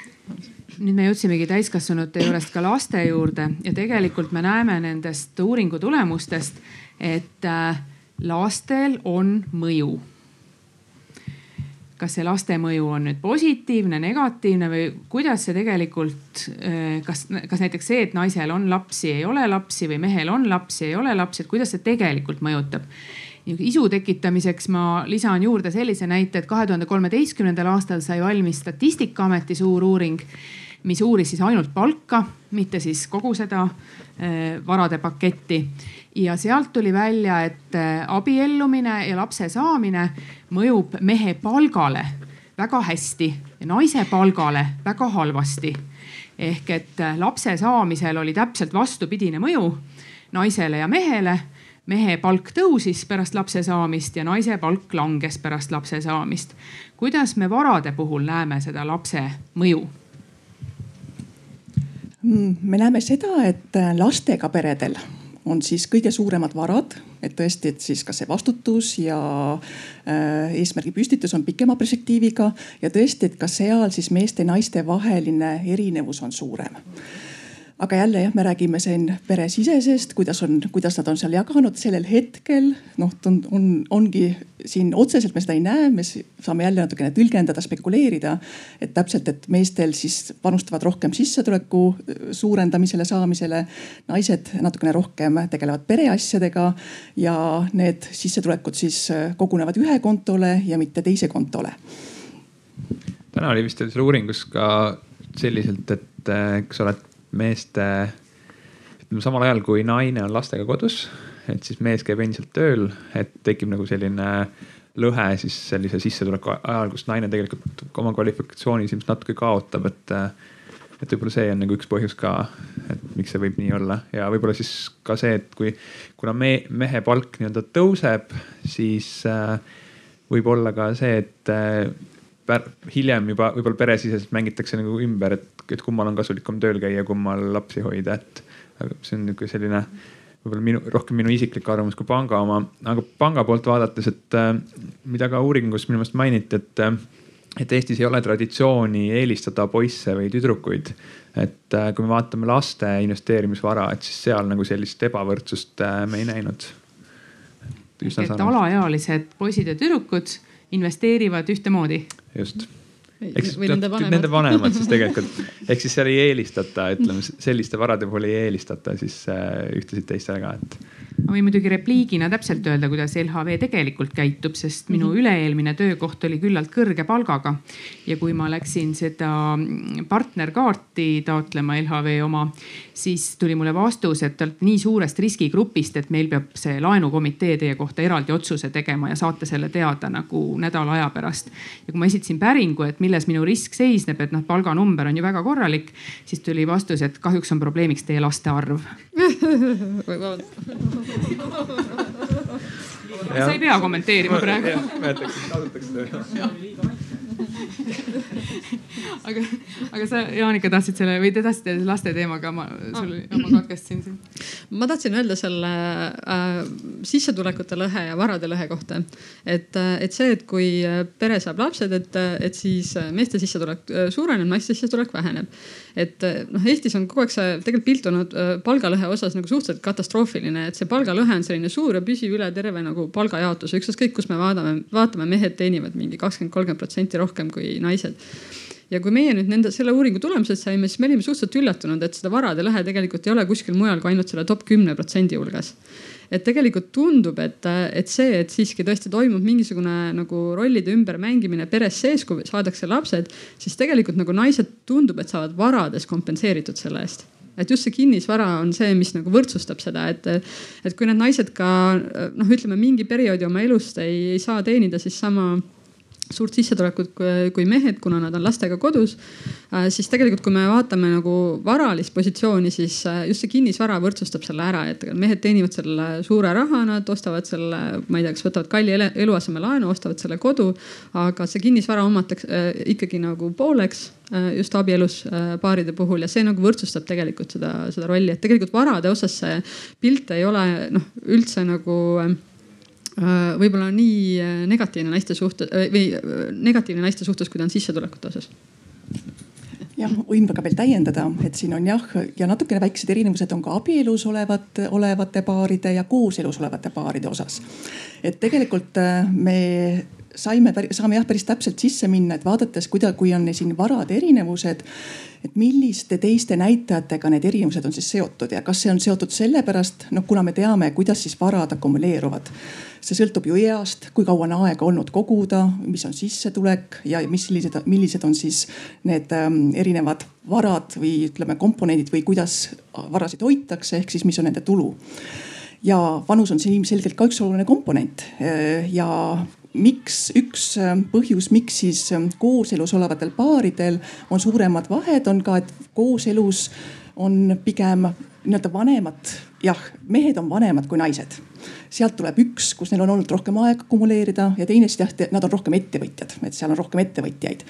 nüüd me jõudsimegi täiskasvanute juurest ka laste juurde ja tegelikult me näeme nendest uuringu tulemustest, et äh, lastel on mõju. kas see laste mõju on nüüd positiivne, negatiivne või kuidas see tegelikult, äh, kas, kas näiteks see, et naisel on lapsi, ei ole lapsi või mehel on lapsi, ei ole lapsi, et kuidas see tegelikult mõjutab? Isu tekitamiseks ma lisan juurde sellise näite, et kahe tuhande kolmeteistkümnendal aastal sai valmis Statistikaameti suur uuring mis uuris siis ainult palka, mitte siis kogu seda eh, varade paketti. ja sealt tuli välja, et eh, abiellumine ja lapse saamine mõjub mehe palgale väga hästi ja naise palgale väga halvasti. ehk et eh, lapse saamisel oli täpselt vastupidine mõju naisele ja mehele mehe palk tõusis pärast lapse saamist ja naise palk langes pärast lapse saamist. kuidas me varade puhul näeme seda lapse mõju? Mm, me näeme seda, et äh, lastega peredel on siis kõige suuremad varad, et tõesti, et siis ka see vastutus ja äh, eesmärgi püstitus on pikema perspektiiviga ja tõesti, et ka seal siis meeste-naiste vaheline erinevus on suurem aga jälle jah, me räägime siin peresisesest, kuidas on, kuidas nad on seal jaganud sellel hetkel. noh, on, on, ongi siin otseselt me seda ei näe, me saame jälle natukene tõlgendada, spekuleerida. et täpselt, et meestel siis panustavad rohkem sissetuleku äh, suurendamisele, saamisele. naised natukene rohkem tegelevad pereasjadega ja need sissetulekud siis äh, kogunevad ühe kontole ja mitte teise kontole. täna oli vist seal uuringus ka selliselt, et äh, eks ole meeste, ütleme samal ajal kui naine on lastega kodus, et siis mees käib endiselt tööl, et tekib nagu selline lõhe siis sellise sissetuleku ajal, kus naine tegelikult oma kvalifikatsioonis ilmselt natuke kaotab, et et võib-olla see on nagu üks põhjus ka, et miks see võib nii olla. Ja võib-olla siis ka see, et kui, kuna me, mehe palk nii-öelda tõuseb, siis äh, võib olla ka see, et äh, hiljem juba võib-olla peresiseselt mängitakse nagu ümber, et, et kummal on kasulikum tööl käia, kummal lapsi hoida, et see on niisugune selline võib-olla minu, rohkem minu isiklik arvamus kui panga oma, aga panga poolt vaadates, et äh, mida ka uuringus minu meelest mainiti, et, äh, et Eestis ei ole traditsiooni eelistada poisse või tüdrukuid. et äh, kui me vaatame laste investeerimisvara, et siis seal nagu sellist ebavõrdsust me ei näinud. et alaealised poisid ja tüdrukud investeerivad ühtemoodi. just eks või nende vanemad. Nende vanemad siis tegelikult, ehk siis seal ei eelistata, ütleme selliste varade puhul ei eelistata siis äh, ühtesid teistele ka, et ma võin muidugi repliigina täpselt öelda, kuidas LHV tegelikult käitub, sest minu mm -hmm. üle-eelmine töökoht oli küllalt kõrge palgaga. ja kui ma läksin seda partnerkaarti taotlema LHV oma, siis tuli mulle vastus, et te olete nii suurest riskigrupist, et meil peab see laenukomitee teie kohta eraldi otsuse tegema ja saate selle teada nagu nädala aja pärast. ja kui ma esitasin päringu, et milles minu risk seisneb, et noh, palganumber on ju väga korralik, siis tuli vastus, et kahjuks on probleemiks teie laste arv. Sa ei pea kommenteerima praegu. aga, aga sa, Jaanika, tahtsid selle või te tahtsite laste teemaga, ma sul ah. ma katkestasin sind. ma tahtsin öelda selle äh, sissetulekute lõhe ja varade lõhe kohta. et, äh, et see, et kui äh, pere saab lapsed, et, äh, et siis meeste sissetulek suureneb, naiste sissetulek väheneb. et noh, Eestis on kogu aeg see tegelikult pilt olnud palgalõhe osas nagu suhteliselt katastroofiline, et see palgalõhe on selline suur ja püsiv üle terve nagu palgajaotuse, ükskõik kus me vaatame, vaatame, mehed teenivad mingi kakskümmend, kolmkümmend protsenti rohkem kui naised ja kui meie nüüd nende, selle uuringu tulemused saime, siis me olime suhteliselt üllatunud, et seda varade lõhe tegelikult ei ole kuskil mujal kui ainult selle top kümne protsendi hulgas. et tegelikult tundub, et, et see, et siiski tõesti toimub mingisugune nagu rollide ümbermängimine peres sees, kui saadakse lapsed, siis tegelikult nagu naised tundub, et saavad varades kompenseeritud selle eest et just see kinnisvara on see, mis nagu võrdsustab seda, et, et kui need naised ka noh, ütleme mingi perioodi oma elust ei, ei saa teenida, siis sama suurt sissetulekut kui mehed, kuna nad on lastega kodus. Äh, siis tegelikult, kui me vaatame nagu varalist positsiooni, siis äh, just see kinnisvara võrdsustab selle ära, et mehed teenivad selle suure raha, nad ostavad selle, ma ei tea, kas võtavad kalli eluasemelaenu, ostavad selle kodu. aga see kinnisvara omatakse äh, ikkagi nagu pooleks just abielus paaride puhul ja see nagu võrdsustab tegelikult seda, seda rolli, et tegelikult varade osas see pilt ei ole noh, üldse nagu võib-olla nii äh, negatiivne naiste suhtes äh, või negatiivne naiste suhtes, kui ta on sissetulekute osas jah, võin ka veel täiendada, et siin on jah, ja natukene väiksed erinevused on ka abielus olevat, olevate paaride ja kooselus olevate paaride osas. et tegelikult me saime, saame jah päris täpselt sisse minna, et vaadates, kuida-, kui on siin varade erinevused et milliste teiste näitajatega need erinevused on siis seotud ja kas see on seotud sellepärast, noh, kuna me teame, kuidas siis varad akumuleeruvad. see sõltub ju east, kui kaua on aega olnud koguda, mis on sissetulek ja mis sellised, millised on siis need ähm, erinevad varad või ütleme, komponendid või kuidas varasid hoitakse, ehk siis mis on nende tulu ja vanus on siin ilmselgelt ka üks oluline komponent ja miks üks äh, põhjus, miks siis äh, kooselus olevatel paaridel on suuremad vahed, on ka, et kooselus on pigem nii-öelda vanemad, jah, mehed on vanemad kui naised. sealt tuleb üks, kus neil on olnud rohkem aega akumuleerida ja teine siis jah, nad on rohkem ettevõtjad, et seal on rohkem ettevõtjaid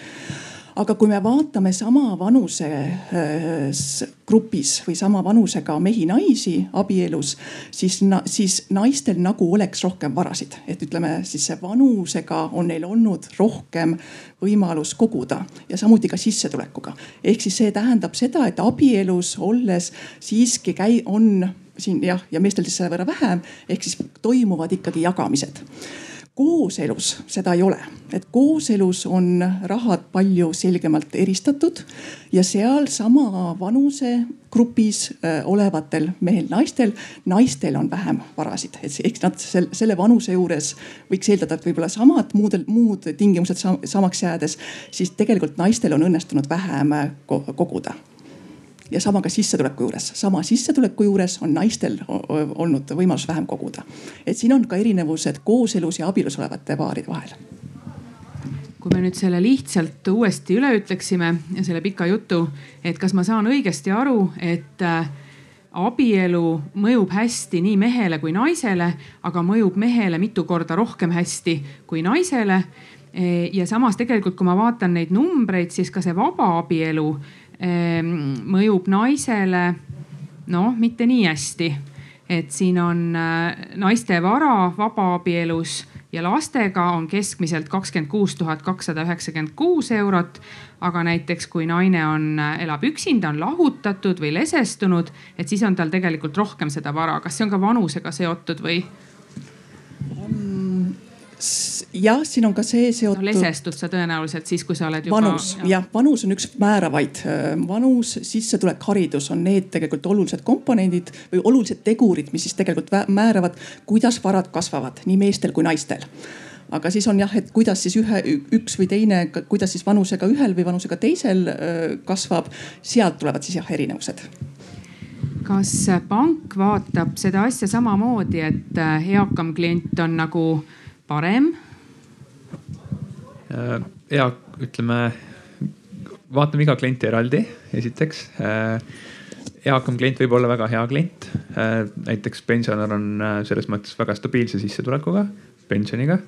aga kui me vaatame sama vanuse äh, grupis või sama vanusega mehi-naisi abielus, siis, siis naistel nagu oleks rohkem varasid, et ütleme siis vanusega on neil olnud rohkem võimalus koguda ja samuti ka sissetulekuga. ehk siis see tähendab seda, et abielus olles siiski käi-, on siin jah, ja meestel siis selle võrra vähem, ehk siis toimuvad ikkagi jagamised kooselus seda ei ole, et kooselus on rahad palju selgemalt eristatud ja seal sama vanusegrupis äh, olevatel mehel-naistel, naistel on vähem varasid, et eks nad selle vanuse juures võiks eeldada, et võib-olla samad muudel, muud tingimused samaks jäädes, siis tegelikult naistel on õnnestunud vähem koguda ja sama ka sissetuleku juures, sama sissetuleku juures on naistel olnud võimalus vähem koguda. et siin on ka erinevused kooselus ja abielus olevate paaride vahel kui me nüüd selle lihtsalt uuesti üle ütleksime selle pika jutu, et kas ma saan õigesti aru, et äh, abielu mõjub hästi nii mehele kui naisele, aga mõjub mehele mitu korda rohkem hästi kui naisele. E, ja samas tegelikult, kui ma vaatan neid numbreid, siis ka see vabaabielu mõjub naisele noh, mitte nii hästi. et siin on äh, naiste vara vabaabielus ja lastega on keskmiselt kakskümmend kuus tuhat kakssada üheksakümmend kuus eurot. aga näiteks kui naine on, äh, elab üksinda, on lahutatud või lesestunud, et siis on tal tegelikult rohkem seda vara. kas see on ka vanusega seotud või? Jah, siin on ka see seotud no,. lesestud sa tõenäoliselt siis, kui sa oled juba. vanus jah ja,, vanus on üks määravaid. Äh, vanus, sissetulek, haridus on need tegelikult olulised komponendid või olulised tegurid, mis siis tegelikult määravad, kuidas varad kasvavad nii meestel kui naistel aga siis on jah, et kuidas siis ühe, üks või teine, kuidas siis vanusega ühel või vanusega teisel äh, kasvab, sealt tulevad siis jah erinevused kas pank vaatab seda asja samamoodi, et äh, eakam klient on nagu parem Äh, ja ütleme, vaatame iga klienti eraldi, esiteks. Äh, eakam klient võib olla väga hea klient. Äh, näiteks pensionär on selles mõttes väga stabiilse sissetulekuga, pensioniga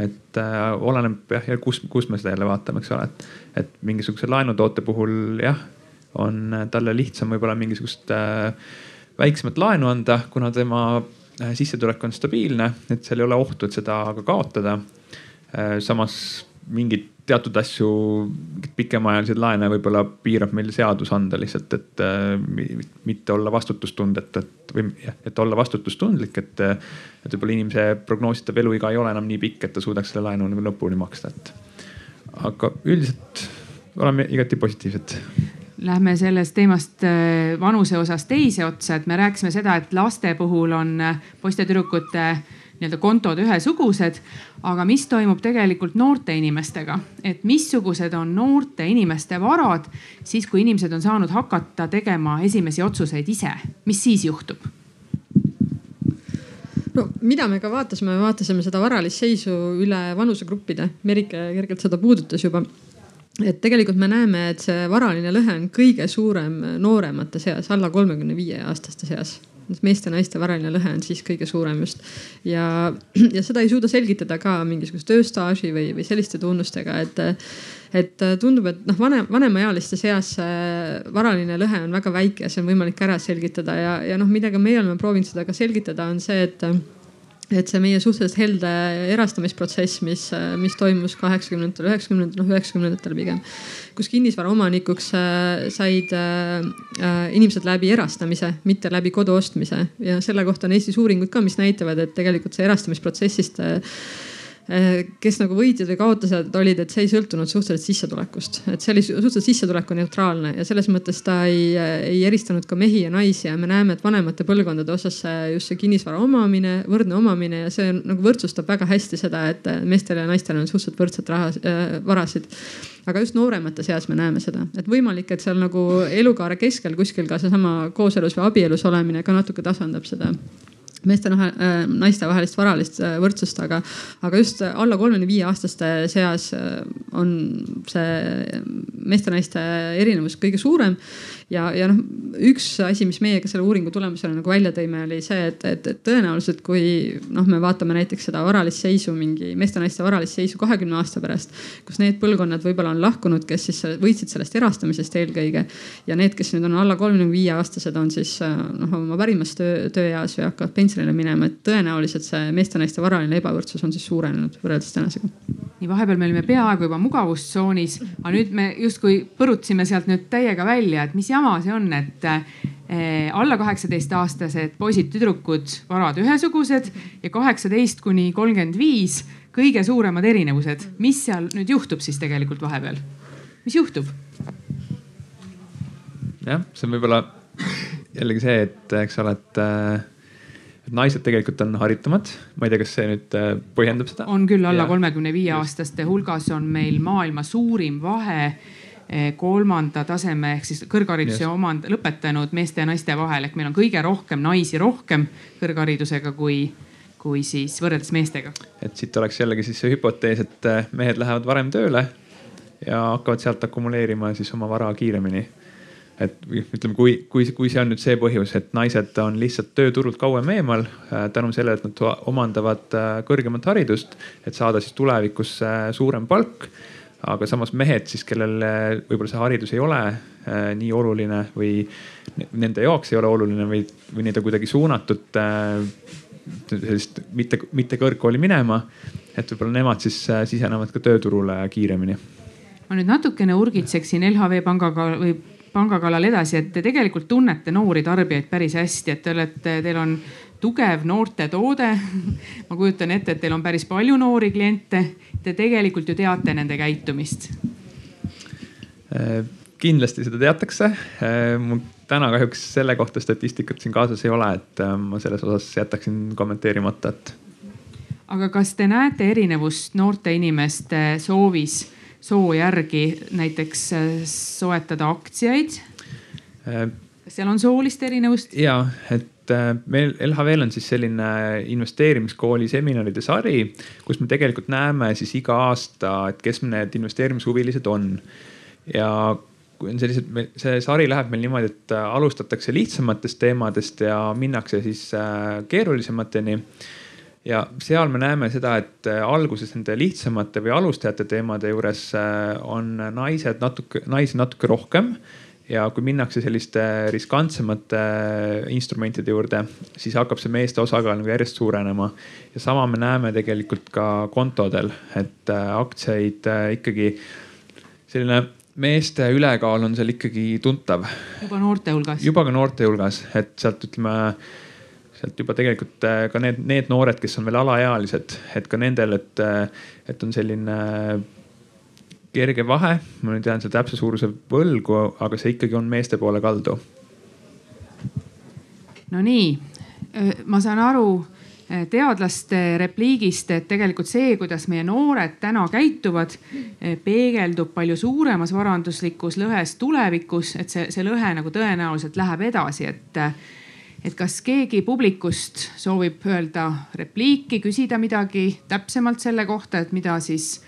et äh, oleneb jah, ja kus, kus me seda jälle vaatame, eks ole, et, et mingisuguse laenutoote puhul jah, on talle lihtsam võib-olla mingisugust äh, väiksemat laenu anda, kuna tema sissetulek on stabiilne, et seal ei ole ohtu, et seda ka kaotada äh,. samas mingeid teatud asju, pikemaajaliseid laene võib-olla piirab meil seadus anda lihtsalt, et äh, mitte olla vastutustundetu, et või et olla vastutustundlik, et. et võib-olla inimese prognoositav eluiga ei ole enam nii pikk, et ta suudaks selle laenu lõpuni maksta, et. aga üldiselt oleme igati positiivsed. Lähme sellest teemast vanuse osas teise otsa, et me rääkisime seda, et laste puhul on poiste-tüdrukute nii-öelda kontod ühesugused. aga mis toimub tegelikult noorte inimestega, et missugused on noorte inimeste varad siis, kui inimesed on saanud hakata tegema esimesi otsuseid ise, mis siis juhtub? no mida me ka vaatasime, vaatasime seda varalist seisu üle vanusegruppide. Merike kergelt seda puudutas juba et tegelikult me näeme, et see varaline lõhe on kõige suurem nooremate seas, alla kolmekümne viie aastaste seas meeste-naiste varaline lõhe on siis kõige suurem just. ja, ja seda ei suuda selgitada ka mingisuguse tööstaaži või, või selliste tunnustega, et, et tundub, et noh, vanem, vanemaealiste seas varaline lõhe on väga väike see on võimalik ära selgitada ja, ja noh, millega meie oleme proovinud seda ka selgitada, on see, et et see meie suhteliselt helde erastamisprotsess, mis, mis toimus kaheksakümnendatel, üheksakümnendatel, noh üheksakümnendatel pigem. kus kinnisvaraomanikuks äh, said äh, äh, inimesed läbi erastamise, mitte läbi kodu ostmise ja selle kohta on Eestis uuringud ka, mis näitavad, et tegelikult see erastamisprotsessist kes nagu võitjad või kaotajad olid, et see ei sõltunud suhteliselt sissetulekust, et see oli suhteliselt sissetulekuneutraalne ja selles mõttes ta ei, ei eristanud ka mehi ja naisi ja me näeme, et vanemate põlvkondade osas just see kinnisvara omamine, võrdne omamine ja see nagu võrdsustab väga hästi seda, et meestel ja naistel on suhteliselt võrdselt raha äh,, varasid. Aga just nooremate seas me näeme seda, et võimalik, et seal nagu elukaare keskel kuskil ka seesama kooselus või abielus olemine ka natuke tasandab seda meeste äh,, naiste vahelist varalist äh, võrdsust, aga, aga just alla kolmekümne viie aastaste seas äh, on see meeste-naiste erinevus kõige suurem ja, ja noh, üks asi, mis meie ka selle uuringu tulemusena nagu välja tõime, oli see, et, et, et tõenäoliselt kui noh, me vaatame näiteks seda varalist seisu, mingi meeste-naiste varalist seisu kahekümne aasta pärast, kus need põlvkonnad võib-olla on lahkunud, kes siis võitsid sellest erastamisest eelkõige ja need, kes nüüd on alla kolmekümne viie aastased, on siis noh, oma parimas töö, tööeas või hakkavad pensionile minema, et tõenäoliselt see meeste-naiste varaline ebavõrdsus on siis suurenenud võrreldes tänasega. nii vahepeal me olime peaaegu juba mugavustsoonis, aga nüüd me justkui põrutasime sealt nüüd täiega välja, et mis jama see on, et eh, alla kaheksateist aastased poisid-tüdrukud, varad ühesugused ja kaheksateist kuni kolmkümmend viis kõige suuremad erinevused. mis seal nüüd juhtub siis tegelikult vahepeal? mis juhtub? jah, see on võib-olla jällegi see, et eks ole, et et naised tegelikult on haritumad, ma ei tea, kas see nüüd äh, põhjendab seda? on küll, alla kolmekümne viie aastaste hulgas on meil maailma suurim vahe Eh, kolmanda taseme ehk siis kõrghariduse yes. omand lõpetanud meeste ja naiste vahel ehk meil on kõige rohkem naisi rohkem kõrgharidusega kui, kui siis võrreldes meestega. et siit oleks jällegi siis see hüpotees, et eh, mehed lähevad varem tööle ja hakkavad sealt akumuleerima siis oma vara kiiremini. et ütleme, kui, kui, kui see on nüüd see põhjus, et naised on lihtsalt tööturult kauem eemal eh, tänu sellele, et nad omandavad kõrgemat haridust, et saada siis tulevikus suurem palk aga samas mehed siis, kellel võib-olla see haridus ei ole äh, nii oluline või nende jaoks ei ole oluline või, või neid on kuidagi suunatud äh, sellist mitte, mitte kõrgkooli minema. et võib-olla nemad siis äh, sisenevad ka tööturule kiiremini. ma nüüd natukene urgitseksin LHV pangaga või panga kallal edasi, et te tegelikult tunnete noori tarbijaid päris hästi, et te olete, teil on tugev noorte toode. ma kujutan ette, et teil on päris palju noori kliente. Te tegelikult ju teate nende käitumist. Äh, kindlasti seda teatakse. Äh, mul täna kahjuks selle kohta statistikat siin kaasas ei ole, et äh, ma selles osas jätaksin kommenteerimata, et. aga kas te näete erinevust noorte inimeste soovis soo järgi näiteks soetada aktsiaid? kas seal on soolist erinevust? ja, et et äh, meil LHV-l on siis selline investeerimiskooli seminaride sari, kus me tegelikult näeme siis iga aasta, et kes need investeerimishuvilised on. ja kui on sellised, see sari läheb meil niimoodi, et äh, alustatakse lihtsamatest teemadest ja minnakse siis äh, keerulisemateni ja seal me näeme seda, et alguses nende lihtsamate või alustajate teemade juures on naised natuke, naisi natuke rohkem ja kui minnakse selliste riskantsemate instrumentide juurde, siis hakkab see meeste osakaal nagu järjest suurenema. ja sama me näeme tegelikult ka kontodel, et äh, aktsiaid äh, ikkagi selline meeste ülekaal on seal ikkagi tuntav. juba noorte hulgas? juba ka noorte hulgas, et sealt ütleme, sealt juba tegelikult äh, ka need, need noored, kes on veel alaealised, et ka nendel, et, et on selline kerge vahe, ma nüüd jään selle täpse suuruse võlgu, aga see ikkagi on meeste poole kaldu. Nonii, ma saan aru, eh, teadlaste repliigist, et tegelikult see, kuidas meie noored täna käituvad, eh, peegeldub palju suuremas varanduslikus lõhes tulevikus, et see, see lõhe nagu tõenäoliselt läheb edasi, et et kas keegi publikust soovib öelda repliiki, küsida midagi täpsemalt selle kohta, et mida siis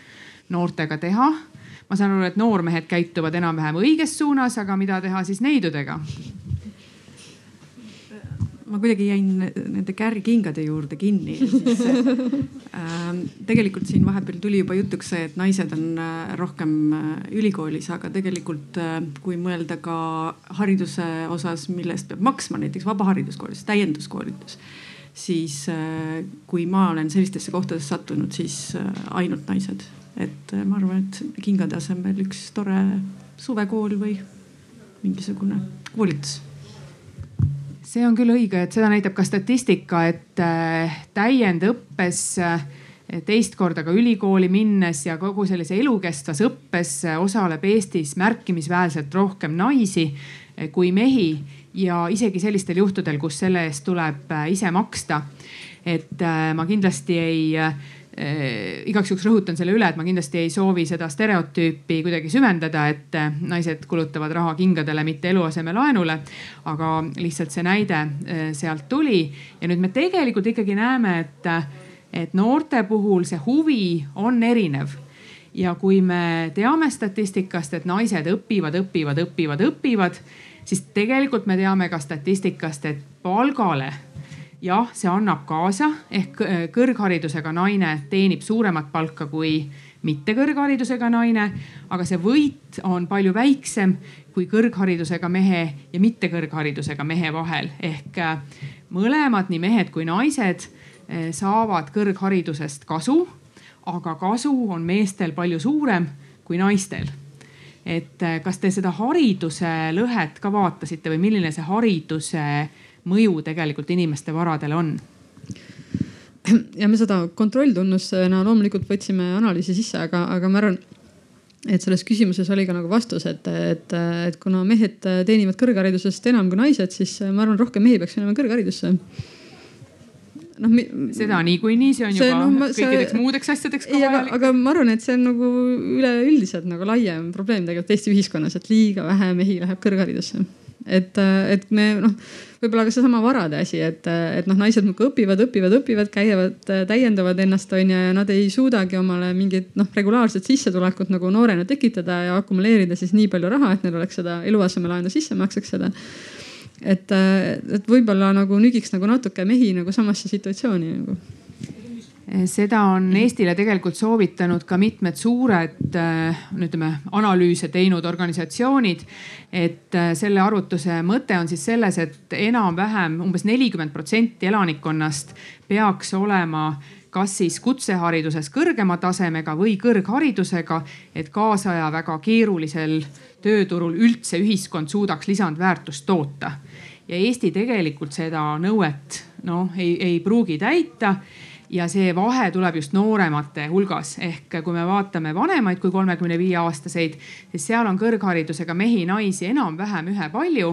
noortega teha? Ma saan aru, et noormehed käituvad enam-vähem õiges suunas, aga mida teha siis neidudega? ma kuidagi jäin nende kärgkingade juurde kinni. Äh, tegelikult siin vahepeal tuli juba jutuks see, et naised on äh, rohkem äh, ülikoolis, aga tegelikult äh, kui mõelda ka hariduse osas, mille eest peab maksma, näiteks vabahariduskoolis, täienduskoolitus, siis äh, kui ma olen sellistesse kohtadesse sattunud, siis äh, ainult naised. Et ma arvan, et kingade asemel üks tore suvekool või mingisugune koolitus see on küll õige, et seda näitab ka statistika, et äh, täiendõppes äh, teist korda ka ülikooli minnes ja kogu sellise elukestvas õppes äh, osaleb Eestis märkimisväärselt rohkem naisi kui mehi ja isegi sellistel juhtudel, kus selle eest tuleb ise maksta. et ma kindlasti ei igaks juhuks rõhutan selle üle, et ma kindlasti ei soovi seda stereotüüpi kuidagi süvendada, et eh, naised kulutavad raha kingadele, mitte eluasemelaenule. aga lihtsalt see näide eh, sealt tuli ja nüüd me tegelikult ikkagi näeme, et, et noorte puhul see huvi on erinev ja kui me teame statistikast, et naised õpivad, õpivad, õpivad, õpivad, siis tegelikult me teame ka statistikast, et palgale jah, see annab kaasa. Ehk äh, kõrgharidusega naine teenib suuremat palka kui mitte kõrgharidusega naine, aga see võit on palju väiksem kui kõrgharidusega mehe ja mitte kõrgharidusega mehe vahel. Ehk äh, mõlemad, nii mehed kui naised äh, saavad kõrgharidusest kasu, aga kasu on meestel palju suurem kui naistel. Et kas te seda hariduse lõhet ka vaatasite või milline see hariduse mõju tegelikult inimeste varadele on? ja me seda kontrolltunnusena loomulikult võtsime analüüsi sisse, aga, aga ma arvan, et selles küsimuses oli ka nagu vastus, et, et, et kuna mehed teenivad kõrgharidusest enam kui naised, siis ma arvan, rohkem mehi peaks minema kõrgharidusse noh mi.... seda niikuinii, see on see, juba no, kõikideks see... muudeks asjadeks ka vajalik. aga ma arvan, et see on nagu üleüldiselt nagu laiem probleem tegelikult Eesti ühiskonnas, et liiga vähe mehi läheb kõrgharidusse. et, et me noh võib-olla ka seesama varade asi, et, et noh, naised muudkui õpivad, õpivad, õpivad, käivad, täiendavad ennast on ju ja nad ei suudagi omale mingit noh, regulaarset sissetulekut nagu noorena tekitada ja akumuleerida siis nii palju raha, et neil oleks seda eluasemelaenu sissemakseks seda. Et, et võib-olla nagu nügiks nagu natuke mehi nagu samasse situatsiooni nagu seda on Eestile tegelikult soovitanud ka mitmed suured, äh, ütleme analüüse teinud organisatsioonid. et äh, selle arvutuse mõte on siis selles, et enam-vähem umbes nelikümmend protsenti elanikkonnast peaks olema kas siis kutsehariduses kõrgema tasemega või kõrgharidusega, et kaasaja väga keerulisel tööturul üldse ühiskond suudaks lisandväärtust toota. ja Eesti tegelikult seda nõuet noh, ei, ei pruugi täita ja see vahe tuleb just nooremate hulgas ehk kui me vaatame vanemaid kui kolmekümne viie aastaseid, siis seal on kõrgharidusega mehi-naisi enam-vähem ühepalju.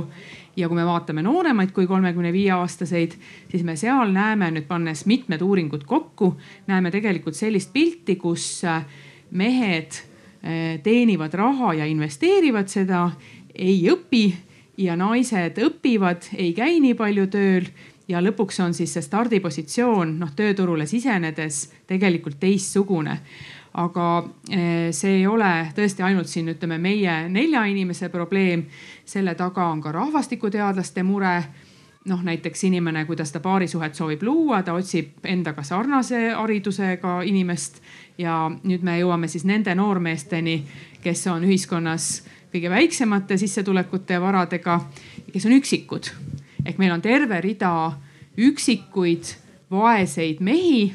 ja kui me vaatame nooremaid kui kolmekümne viie aastaseid, siis me seal näeme nüüd pannes mitmed uuringud kokku, näeme tegelikult sellist pilti, kus äh, mehed äh, teenivad raha ja investeerivad seda, ei õpi ja naised õpivad, ei käi nii palju tööl ja lõpuks on siis see stardipositsioon noh, tööturule sisenedes tegelikult teistsugune aga eh, see ei ole tõesti ainult siin ütleme meie nelja inimese probleem. selle taga on ka rahvastikuteadlaste mure. noh, näiteks inimene, kui ta paarisuhet soovib luua, ta otsib endaga sarnase haridusega inimest ja nüüd me jõuame siis nende noormeesteni, kes on ühiskonnas kõige väiksemate sissetulekute ja varadega, kes on üksikud ehk meil on terve rida üksikuid vaeseid mehi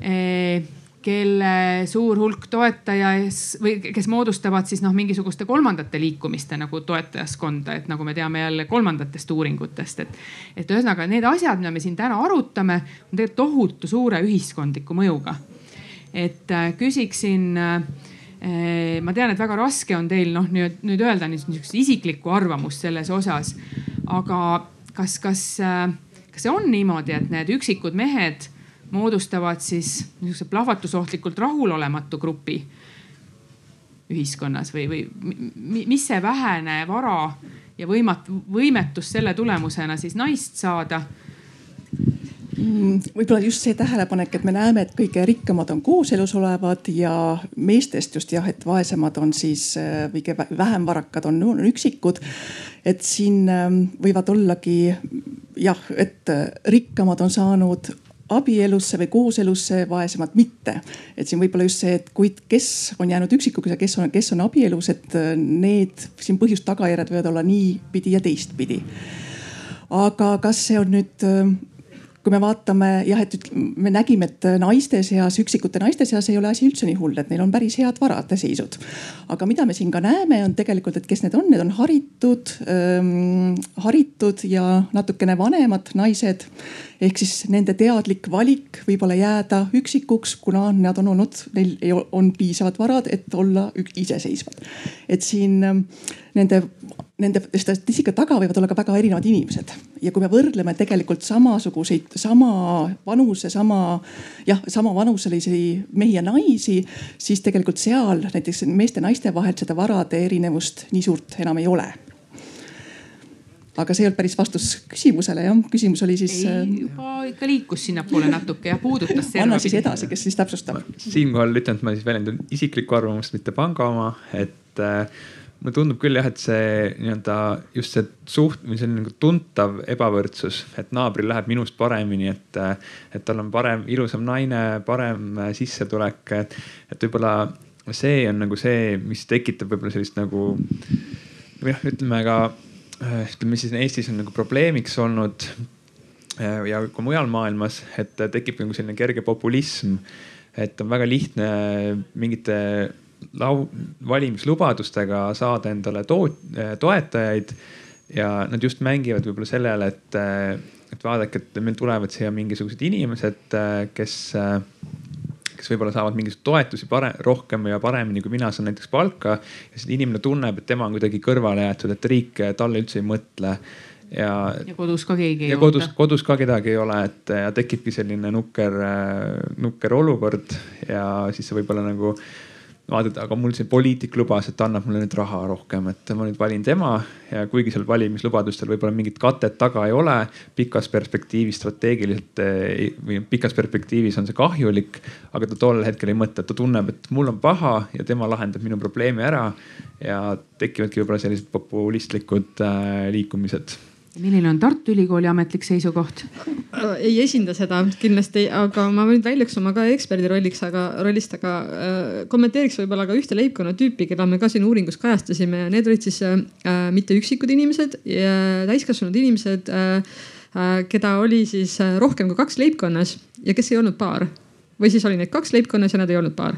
eh, kelle suur hulk toetajas või kes moodustavad siis noh, mingisuguste kolmandate liikumiste nagu toetajaskonda, et nagu me teame jälle kolmandatest uuringutest, et. et ühesõnaga need asjad, mida me siin täna arutame, on tegelikult tohutu suure ühiskondliku mõjuga. et äh, küsiksin äh, ma tean, et väga raske on teil noh, nüüd, nüüd öelda niisugust isiklikku arvamust selles osas, aga kas, kas, äh, kas see on niimoodi, et need üksikud mehed moodustavad siis niisuguse plahvatusohtlikult rahulolematu grupi ühiskonnas või, või mis see vähene vara ja võimat-, võimetus selle tulemusena siis naist saada Mm, võib-olla just see tähelepanek, et me näeme, et kõige rikkamad on kooselus olevad ja meestest just jah, et vaesemad on siis äh, kõige vähem varakad on, on üksikud. Et siin ähm, võivad ollagi jah, et äh, rikkamad on saanud abielusse või kooselusse, vaesemad mitte. et siin võib-olla just see, et kui, kes on jäänud üksikuks ja kes on, kes on abielus, et äh, need siin põhjust-tagajärjed võivad olla niipidi ja teistpidi. aga kas see on nüüd kui me vaatame jah, et me nägime, et naiste seas, üksikute naiste seas ei ole asi üldse nii hull, et neil on päris head varadeseisud. aga mida me siin ka näeme, on tegelikult, et kes need on, need on haritud ähm,, haritud ja natukene vanemad naised. ehk siis nende teadlik valik võib-olla jääda üksikuks, kuna nad on olnud, neil on piisavad varad, et olla iseseisvad. et siin ähm, nende nende statistika taga võivad olla ka väga erinevad inimesed ja kui me võrdleme tegelikult samasuguseid, sama vanuse, sama jah, sama vanuselisi mehi ja naisi, siis tegelikult seal näiteks meeste-naiste vahel seda varade erinevust nii suurt enam ei ole aga see ei olnud päris vastus küsimusele jah, küsimus oli siis. ei, äh, juba ikka liikus sinnapoole natuke ja puudutas. anna siis edasi, kes siis täpsustab. siinkohal ütlen, et ma siis väljendan isiklikku arvamust, mitte panga oma, et äh, mulle tundub küll jah, et see nii-öelda just see suht- või selline nagu tuntav ebavõrdsus, et naabril läheb minust paremini, et, et tal on parem, ilusam naine, parem sissetulek, et, võib-olla see on nagu see, mis tekitab võib-olla sellist nagu või noh, ütleme ka ütleme siis Eestis on nagu probleemiks olnud ja ka mujal maailmas, et tekib nagu selline kerge populism. et on väga lihtne mingite lau-, valimislubadustega saada endale to-, toetajaid. ja nad just mängivad võib-olla sellele, et, et vaadake, et meil tulevad siia mingisugused inimesed, kes, kes võib-olla saavad mingisuguseid toetusi pare-, rohkem ja paremini kui mina saan näiteks palka. ja siis inimene tunneb, et tema on kuidagi kõrvale jäetud, et riik talle üldse ei mõtle ja. ja kodus ka keegi ei ja kodus, kodus ka kedagi ei ole, et ja tekibki selline nukker, nukker olukord ja siis see võib-olla nagu vaatad, aga mul see poliitik lubas, et annab mulle nüüd raha rohkem, et ma nüüd valin tema ja kuigi seal valimislubadustel võib-olla mingit katet taga ei ole, pikas perspektiivis strateegiliselt või pikas perspektiivis on see kahjulik. aga ta tol hetkel ei mõtle, ta tunneb, et mul on paha ja tema lahendab minu probleemi ära ja tekivadki võib-olla sellised populistlikud äh, liikumised milline on Tartu Ülikooli ametlik seisukoht? ei esinda seda kindlasti, aga ma nüüd väljuks oma ka eksperdi rolliks, aga rollist, aga äh, kommenteeriks võib-olla ka ühte leibkonnatüüpi, keda me ka siin uuringus kajastasime. Ja need olid siis äh, mitte üksikud inimesed, täiskasvanud inimesed äh, äh,, keda oli siis äh, rohkem kui kaks leibkonnas ja kes ei olnud paar. Või siis oli neid kaks leibkonnas ja nad ei olnud paar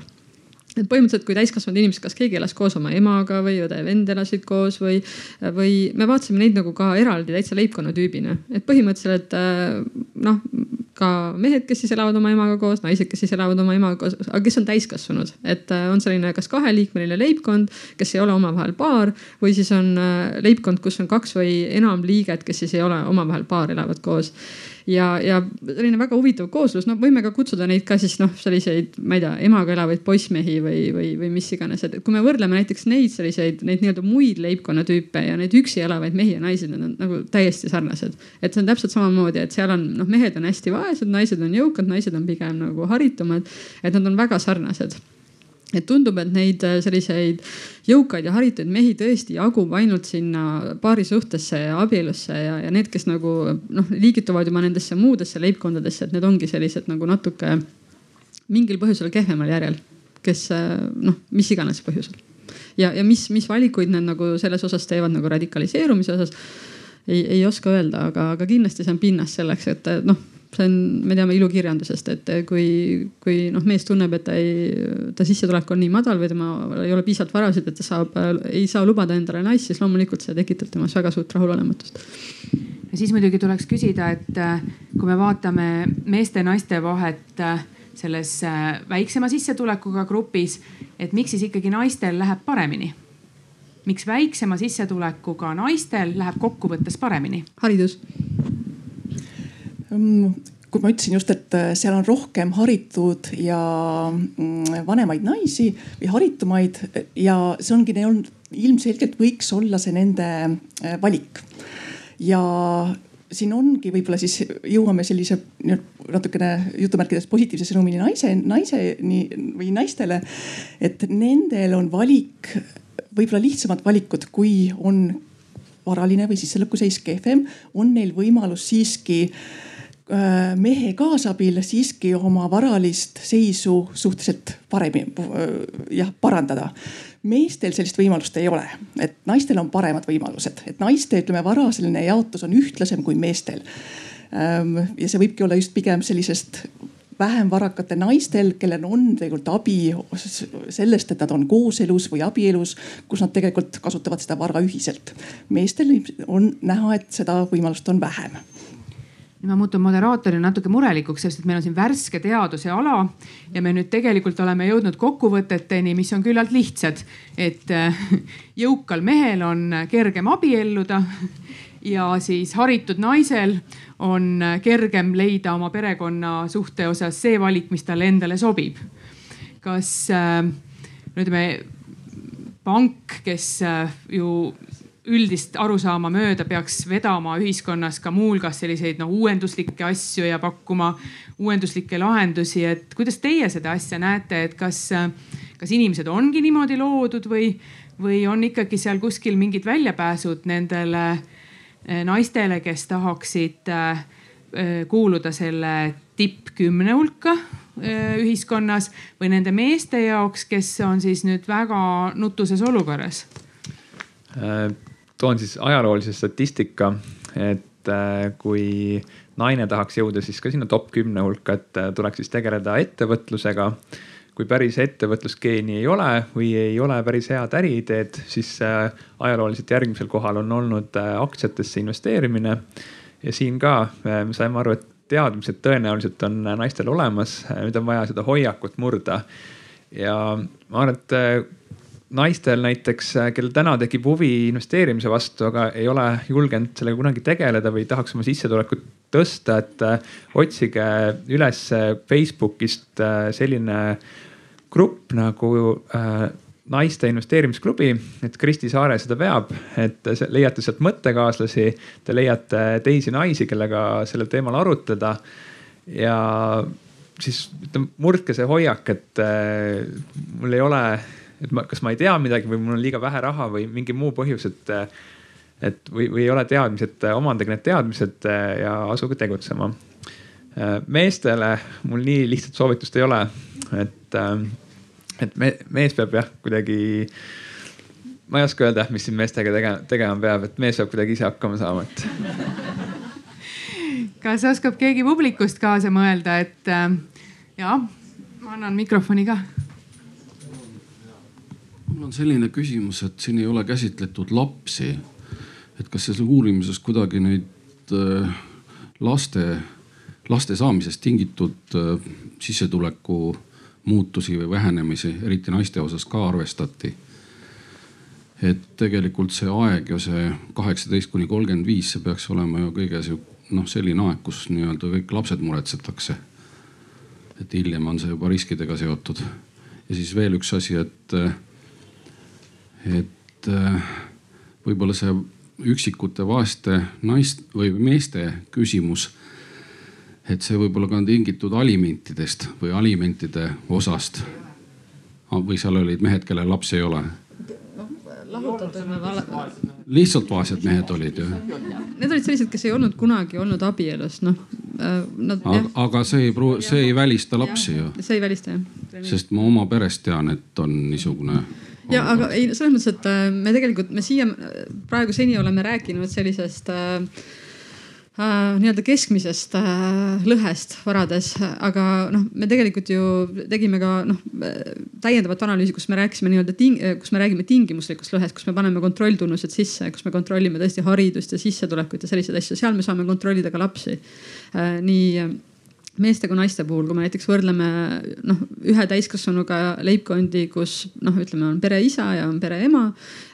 et põhimõtteliselt, kui täiskasvanud inimesed, kas keegi elas koos oma emaga või õde-vend elasid koos või, või me vaatasime neid nagu ka eraldi täitsa leibkonnatüübina. et põhimõtteliselt noh, ka mehed, kes siis elavad oma emaga koos, naised, kes siis elavad oma emaga koos, aga kes on täiskasvanud. et on selline kas kaheliikmeline leibkond, kes ei ole omavahel paar või siis on leibkond, kus on kaks või enam liiget, kes siis ei ole omavahel paar, elavad koos ja, ja selline väga huvitav kooslus, no võime ka kutsuda neid ka siis noh, selliseid, ma ei tea, emaga elavaid poissmehi või, või, või mis iganes, et kui me võrdleme näiteks neid selliseid, neid nii-öelda muid leibkonnatüüpe ja neid üksi elavaid mehi ja naisi, nad on nagu täiesti sarnased. et see on täpselt samamoodi, et seal on noh, mehed on hästi vaesed, naised on jõukad, naised on pigem nagu haritumad, et nad on väga sarnased et tundub, et neid äh, selliseid jõukaid ja haritud mehi tõesti jagub ainult sinna paarisuhtesse ja abielusse ja, ja need, kes nagu noh, liigituvad juba nendesse muudesse leibkondadesse, et need ongi sellised nagu natuke mingil põhjusel kehvemal järjel, kes äh, noh, mis iganes põhjusel. ja, ja mis, mis valikuid nad nagu selles osas teevad nagu radikaliseerumise osas ei, ei oska öelda, aga, aga kindlasti see on pinnas selleks, et noh see on, me teame ilukirjandusest, et kui, kui noh, mees tunneb, et ta ei, ta sissetulek on nii madal või temal ei ole piisavalt varasid, et ta saab, ei saa lubada endale naist, siis loomulikult see tekitab temas väga suurt rahulolematust. ja siis muidugi tuleks küsida, et äh, kui me vaatame meeste-naiste vahet äh, selles äh, väiksema sissetulekuga grupis, et miks siis ikkagi naistel läheb paremini? miks väiksema sissetulekuga naistel läheb kokkuvõttes paremini? haridus kui ma ütlesin just, et seal on rohkem haritud ja mm, vanemaid naisi või haritumaid ja see ongi, neil on ilmselgelt võiks olla see nende valik. ja siin ongi võib-olla siis jõuame sellise natukene jutumärkides positiivse sõnumini naise, naiseni või naistele. et nendel on valik, võib-olla lihtsamad valikud, kui on varaline või sissetulekuseis kehvem, on neil võimalus siiski äh, mehe kaasabil siiski oma varalist seisu suhteliselt paremini jah parandada meestel sellist võimalust ei ole, et naistel on paremad võimalused, et naiste ütleme vara selline jaotus on ühtlasem kui meestel. Ehm, ja see võibki olla just pigem sellisest vähem varakate naistel, kellel on tegelikult abi sellest, et nad on kooselus või abielus, kus nad tegelikult kasutavad seda vara ühiselt. meestel on näha, et seda võimalust on vähem ma muutun moderaatorina natuke murelikuks, sest et meil on siin värske teaduse ala ja me nüüd tegelikult oleme jõudnud kokkuvõteteni, mis on küllalt lihtsad. et äh, jõukal mehel on kergem abielluda ja siis haritud naisel on kergem leida oma perekonna suhte osas see valik, mis talle endale sobib. kas äh, no ütleme pank, kes äh, ju üldist arusaama mööda peaks vedama ühiskonnas ka muuhulgas selliseid noh uuenduslikke asju ja pakkuma uuenduslikke lahendusi, et kuidas teie seda asja näete, et kas, kas inimesed ongi niimoodi loodud või, või on ikkagi seal kuskil mingid väljapääsud nendele eh, naistele, kes tahaksid eh, kuuluda selle tippkümne hulka eh, ühiskonnas või nende meeste jaoks, kes on siis nüüd väga nutuses olukorras? Toon siis ajaloolise statistika, et äh, kui naine tahaks jõuda siis ka sinna top kümne hulka, et äh, tuleks siis tegeleda ettevõtlusega. kui päris ettevõtlusgeeni ei ole või ei ole päris head äriideed, siis äh, ajalooliselt järgmisel kohal on olnud aktsiatesse investeerimine. ja siin ka me saime aru, et teadmised tõenäoliselt on naistel olemas, nüüd on vaja seda hoiakut murda. ja ma arvan, et naistel näiteks, äh, kellel täna tekib huvi investeerimise vastu, aga ei ole julgenud sellega kunagi tegeleda või tahaks oma sissetulekut tõsta, et äh, otsige üles Facebookist äh, selline grupp nagu naiste investeerimisklubi, et Kristi Saare seda veab, et leiate sealt mõttekaaslasi, te leiate teisi naisi, kellega sellel teemal arutleda. ja siis ütleme, murdke see hoiak, et mul ei ole et ma, kas ma ei tea midagi või mul on liiga vähe raha või mingi muu põhjus, et, et või, või ei ole teadmised, omandage need teadmised ja asuge tegutsema. meestele mul nii lihtsat soovitust ei ole, et, et me, mees peab jah, kuidagi ma ei oska öelda, mis siin meestega tegema, tegema peab, et mees peab kuidagi ise hakkama saama, et. kas oskab keegi publikust kaasa mõelda, et äh, ja ma annan mikrofoni ka mul on selline küsimus, et siin ei ole käsitletud lapsi. et kas selles uurimuses kuidagi neid äh, laste, laste saamisest tingitud äh, sissetuleku muutusi või vähenemisi, eriti naiste osas ka arvestati? et tegelikult see aeg ja see kaheksateist kuni kolmkümmend viis, see peaks olema ju kõige noh, selline aeg, kus nii-öelda kõik lapsed muretsetakse. et hiljem on see juba riskidega seotud. ja siis veel üks asi, et äh, et äh, võib-olla see üksikute vaeste naist või meeste küsimus. et see võib-olla ka on tingitud alimentidest või alimentide osast. või seal olid mehed, kellel lapsi ei ole? lahutatud või vala-? lihtsalt vaesed mehed olid ju. Need olid sellised, kes ei olnud kunagi olnud abielus, noh äh, nad,. aga, aga see ei pru-, see ei välista lapsi ju. see ei välista jah. sest ma oma perest tean, et on niisugune ja aga ei, selles mõttes, et äh, me tegelikult, me siia praegu seni oleme rääkinud sellisest äh, äh, nii-öelda keskmisest äh, lõhest varades, aga noh, me tegelikult ju tegime ka noh täiendavat analüüsi, kus me rääkisime nii-öelda kus me räägime tingimuslikust lõhest, kus me paneme kontrolltunnused sisse, kus me kontrollime tõesti haridust ja sissetulekut ja selliseid asju, seal me saame kontrollida ka lapsi äh,. nii meeste kui naiste puhul, kui me näiteks võrdleme noh, ühe täiskasvanuga leibkondi, kus noh, ütleme, on pereisa ja on pereema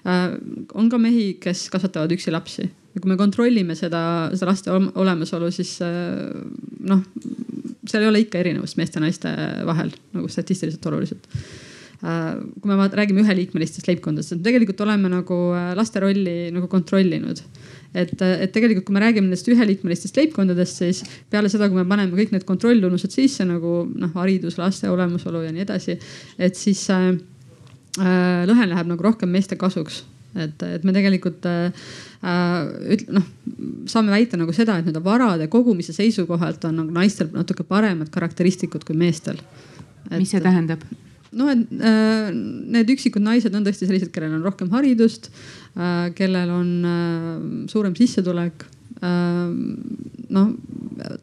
äh,. on ka mehi, kes kasvatavad üksi lapsi ja kui me kontrollime seda, seda laste olemasolu, siis noh, seal ei ole ikka erinevust meeste ja naiste vahel nagu statistiliselt oluliselt kui me räägime üheliikmelistest leibkondadest, et tegelikult oleme nagu laste rolli nagu kontrollinud et, et tegelikult, kui me räägime nendest üheliikmelistest leibkondadest, siis peale seda, kui me paneme kõik need kontrolltunnused sisse nagu noh, haridus, laste olemasolu ja nii edasi, et siis äh, äh, lõhe läheb nagu rohkem meeste kasuks et, et me tegelikult äh, äh üt-, noh, saame väita nagu seda, et nii-öelda varade kogumise seisukohalt on nagu naistel natuke paremad karakteristikud kui meestel. mis see tähendab? No et äh, need üksikud naised on tõesti sellised, kellel on rohkem haridust äh,, kellel on äh, suurem sissetulek noh,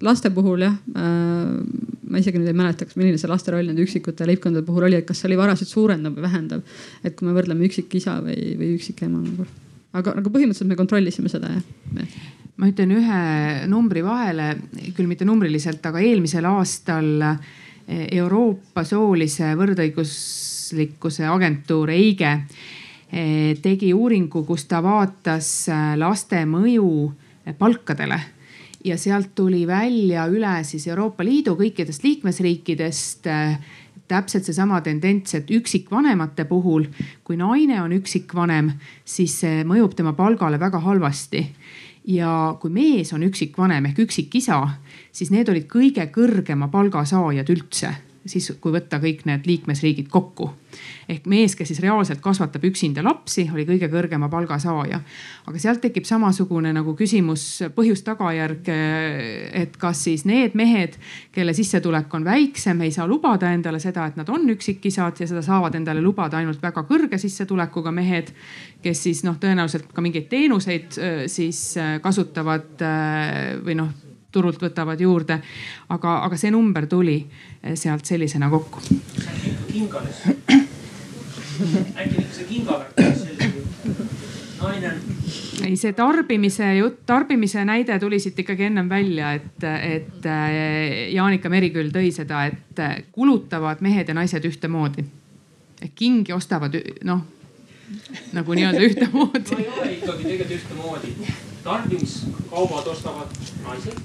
laste puhul jah ma isegi nüüd ei mäleta, kas milline see laste roll nende üksikute leibkondade puhul oli, et kas see oli varasid suurendav või vähendav. et kui me võrdleme üksikisa või, või üksikema nagu. aga nagu põhimõtteliselt me kontrollisime seda jah ma ütlen ühe numbri vahele, küll mitte numbriliselt, aga eelmisel aastal äh, Euroopa soolise võrdõiguslikkuse agentuur EIGE eh, tegi uuringu, kus ta vaatas eh, laste mõju eh, palkadele. Ja sealt tuli välja üle siis Euroopa Liidu kõikidest liikmesriikidest täpselt seesama tendents, et üksikvanemate puhul, kui naine on üksikvanem, siis see mõjub tema palgale väga halvasti. Ja kui mees on üksikvanem ehk üksikisa, siis need olid kõige kõrgema palga saajad üldse siis kui võtta kõik need liikmesriigid kokku. ehk mees, kes siis reaalselt kasvatab üksinda lapsi, oli kõige kõrgema palga saaja. aga sealt tekib samasugune nagu küsimus, põhjus-tagajärg, et kas siis need mehed, kelle sissetulek on väiksem, ei saa lubada endale seda, et nad on üksikisad ja seda saavad endale lubada ainult väga kõrge sissetulekuga mehed, kes siis noh, tõenäoliselt ka mingeid teenuseid siis kasutavad või noh turult võtavad juurde. aga, aga see number tuli eh, sealt sellisena kokku. äkki see kingaga naine ei, see tarbimise jutt, tarbimise näide tuli siit ikkagi ennem välja, et, et eh, Jaanika Meriküll tõi seda, et eh, kulutavad mehed ja naised ühtemoodi. kingi ostavad noh, nagu nii-öelda ühtemoodi. no ei ole ikkagi tegelikult ühtemoodi. Tarbimiskaubad ostavad naised.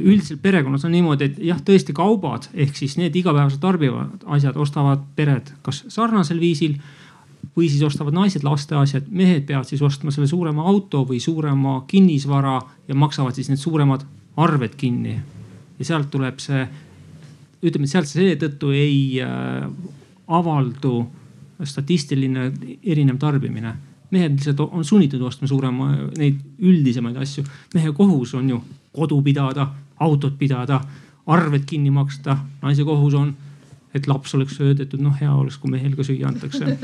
Üldiselt perekonnas on niimoodi, et jah, tõesti kaubad ehk siis need igapäevaselt tarbivad asjad ostavad pered kas sarnasel viisil või siis ostavad naised laste asjad, mehed peavad siis ostma selle suurema auto või suurema kinnisvara ja maksavad siis need suuremad arved kinni. ja sealt tuleb see, ütleme, et sealt seetõttu ei äh, avaldu statistiline erinev tarbimine mehed lihtsalt on sunnitud ostma suurema, neid üldisemaid asju. mehe kohus on ju kodu pidada, autot pidada, arved kinni maksta. naise kohus on, et laps oleks söödetud, noh hea oleks, kui mehel ka süüa antakse.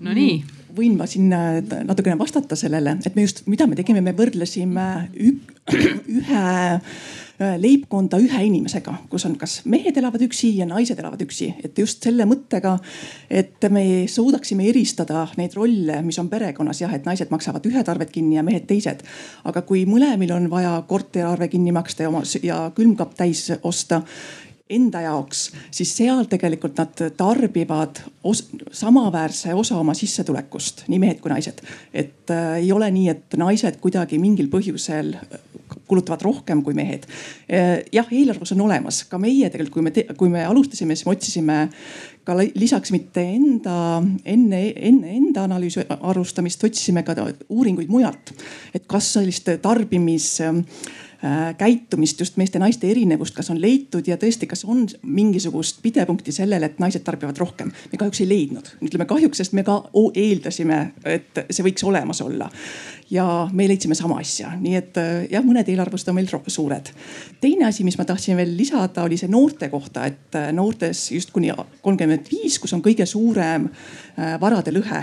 Nonii võin ma siin natukene vastata sellele, et me just, mida me tegime, me võrdlesime ühe Äh, leibkonda ühe inimesega, kus on, kas mehed elavad üksi ja naised elavad üksi, et just selle mõttega, et me suudaksime eristada neid rolle, mis on perekonnas jah, et naised maksavad ühed arved kinni ja mehed teised. aga kui mõlemil on vaja korteriarve kinni maksta ja oma ja külmkapp täis osta enda jaoks, siis seal tegelikult nad tarbivad os samaväärse osa oma sissetulekust, nii mehed kui naised. et äh, ei ole nii, et naised kuidagi mingil põhjusel kulutavad rohkem kui mehed. Eh, jah, eelarvus on olemas, ka meie tegelikult, kui me, kui me alustasime, siis me otsisime ka lisaks mitte enda, enne, enne enda analüüsi alustamist otsisime ka uuringuid mujalt. et kas sellist tarbimis Äh, käitumist, just meeste-naiste erinevust, kas on leitud ja tõesti, kas on mingisugust pidepunkti sellele, et naised tarbivad rohkem? me kahjuks ei leidnud, ütleme kahjuks, sest me ka eeldasime, et see võiks olemas olla. ja me leidsime sama asja, nii et äh, jah, mõned eelarvused on meil suured. teine asi, mis ma tahtsin veel lisada, oli see noorte kohta, et äh, noortes just kuni kolmkümmend viis, kus on kõige suurem varade lõhe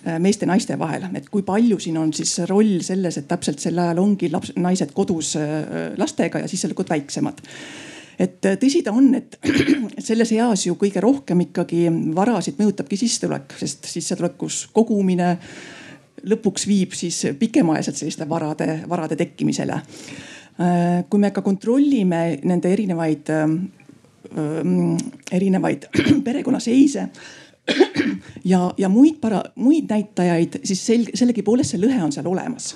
Äh, meeste-naiste vahel, et kui palju siin on siis roll selles, et täpselt sel ajal ongi laps, naised kodus äh, lastega ja sissetulekud väiksemad et äh, tõsi ta on, et selles eas ju kõige rohkem ikkagi varasid mõjutabki sissetulek, sest sissetulekus kogumine lõpuks viib siis pikemaajaliselt selliste varade, varade tekkimisele. kui me ka kontrollime nende erinevaid, erinevaid perekonnaseise ja, ja muid para-, muid näitajaid, siis selg-, sellegipoolest see lõhe on seal olemas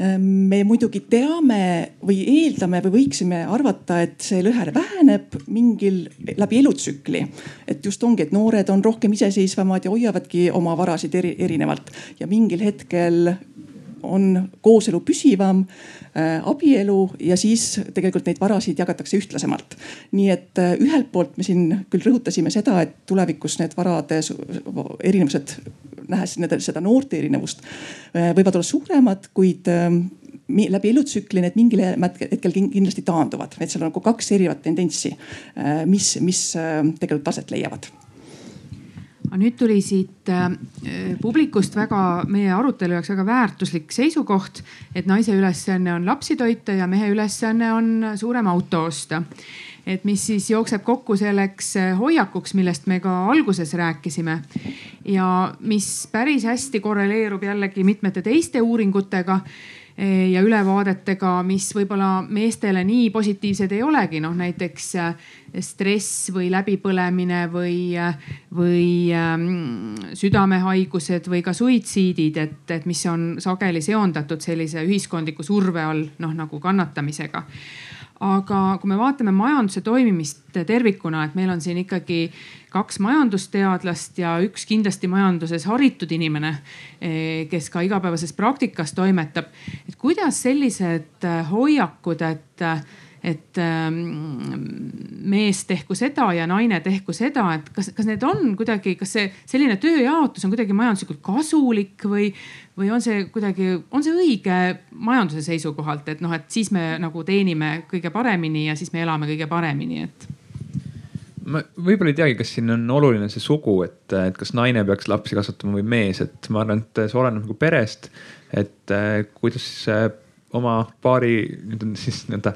Ehm, me muidugi teame või eeldame või võiksime arvata, et see lõhe väheneb mingil läbi elutsükli. et just ongi, et noored on rohkem iseseisvamad ja hoiavadki oma varasid eri, erinevalt ja mingil hetkel on kooselu püsivam äh,, abielu ja siis tegelikult neid varasid jagatakse ühtlasemalt. nii et äh, ühelt poolt me siin küll rõhutasime seda, et tulevikus need varade erinevused, nähes nende, seda noorte erinevust äh,, võivad olla suuremad, kuid ähm, läbi elutsükli need mingil hetkel kindlasti taanduvad, et seal on nagu kaks erinevat tendentsi, äh, mis, mis äh, tegelikult aset leiavad aga nüüd tuli siit äh, publikust väga, meie arutelu jaoks väga väärtuslik seisukoht, et naise ülesanne on lapsi toita ja mehe ülesanne on suurem auto osta. et mis siis jookseb kokku selleks äh, hoiakuks, millest me ka alguses rääkisime ja mis päris hästi korreleerub jällegi mitmete teiste uuringutega ja ülevaadetega, mis võib-olla meestele nii positiivsed ei olegi, noh näiteks eh, stress või läbipõlemine või, eh, või ähm, südamehaigused või ka suitsiidid, et, et mis on sageli seondatud sellise ühiskondliku surve all noh nagu kannatamisega. Aga kui me vaatame majanduse toimimist tervikuna, et meil on siin ikkagi kaks majandusteadlast ja üks kindlasti majanduses haritud inimene, eh, kes ka igapäevases praktikas toimetab. et kuidas sellised eh, hoiakud, et et ähm, mees tehku seda ja naine tehku seda, et kas, kas need on kuidagi, kas see selline tööjaotus on kuidagi majanduslikult kasulik või, või on see kuidagi, on see õige majanduse seisukohalt, et noh, et siis me nagu teenime kõige paremini ja siis me elame kõige paremini, et ma võib-olla ei teagi, kas siin on oluline see sugu, et, et kas naine peaks lapsi kasvatama või mees, et ma arvan, et see oleneb nagu perest. et kuidas oma paari nüüd on siis nii-öelda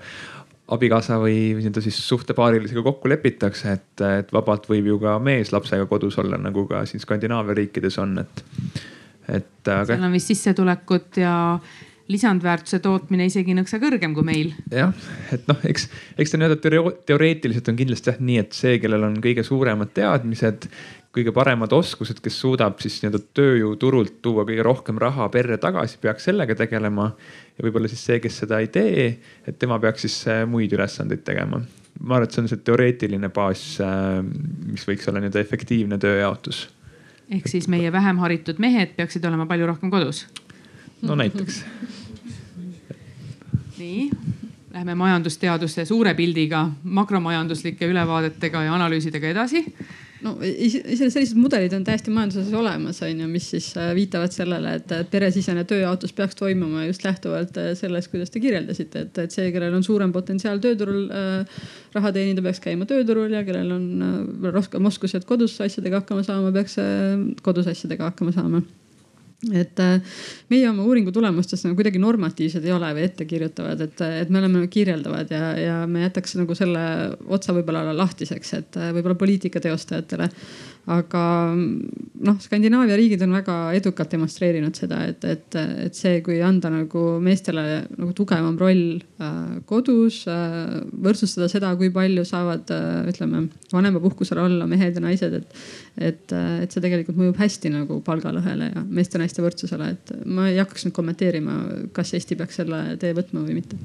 abikaasa või nii-öelda siis suhtepaarilisega kokku lepitakse, et, et vabalt võib ju ka mees lapsega kodus olla, nagu ka siin Skandinaavia riikides on, et, et aga.... seal on vist sissetulekut ja lisandväärtuse tootmine isegi nõksa kõrgem kui meil. jah, et noh, eks, eks ta nii-öelda teoreetiliselt on kindlasti jah nii, et see, kellel on kõige suuremad teadmised, kõige paremad oskused, kes suudab siis nii-öelda tööjõuturult tuua kõige rohkem raha perre tagasi, peaks sellega tegelema. ja võib-olla siis see, kes seda ei tee, et tema peaks siis äh, muid ülesandeid tegema. ma arvan, et see on see teoreetiline baas, äh, mis võiks olla nii-öelda efektiivne tööjaotus. ehk siis meie vähem haritud mehed peaksid olema palju rohkem kodus? No näiteks. Nii, lähme majandusteaduse suure pildiga, makromajanduslike ülevaadetega ja analüüsidega edasi. No iseenesest sellised mudelid on täiesti majanduses olemas, on ju, mis siis äh, viitavad sellele, et peresisene tööjaotus peaks toimuma just lähtuvalt äh, sellest, kuidas te kirjeldasite, et, et see, kellel on suurem potentsiaal tööturul äh, raha teenida, peaks käima tööturul ja kellel on äh, rohkem oskusi, et kodus asjadega hakkama saama, peaks äh, kodus asjadega hakkama saama et äh, meie oma uuringu tulemustes nagu kuidagi normatiivsed ei ole või ettekirjutavad, et, et me oleme kirjeldavad ja, ja me jätaks nagu selle otsa võib-olla lahtiseks, et äh, võib-olla poliitika teostajatele aga noh, Skandinaavia riigid on väga edukalt demonstreerinud seda, et, et, et see, kui anda nagu meestele nagu tugevam roll äh, kodus äh,, võrdsustada seda, kui palju saavad äh,, ütleme vanemapuhkusel olla mehed ja naised, et, et, et see tegelikult mõjub hästi nagu palgalõhele ja meeste-naiste võrdsusele, et ma ei hakkaks nüüd kommenteerima, kas Eesti peaks selle tee võtma või mitte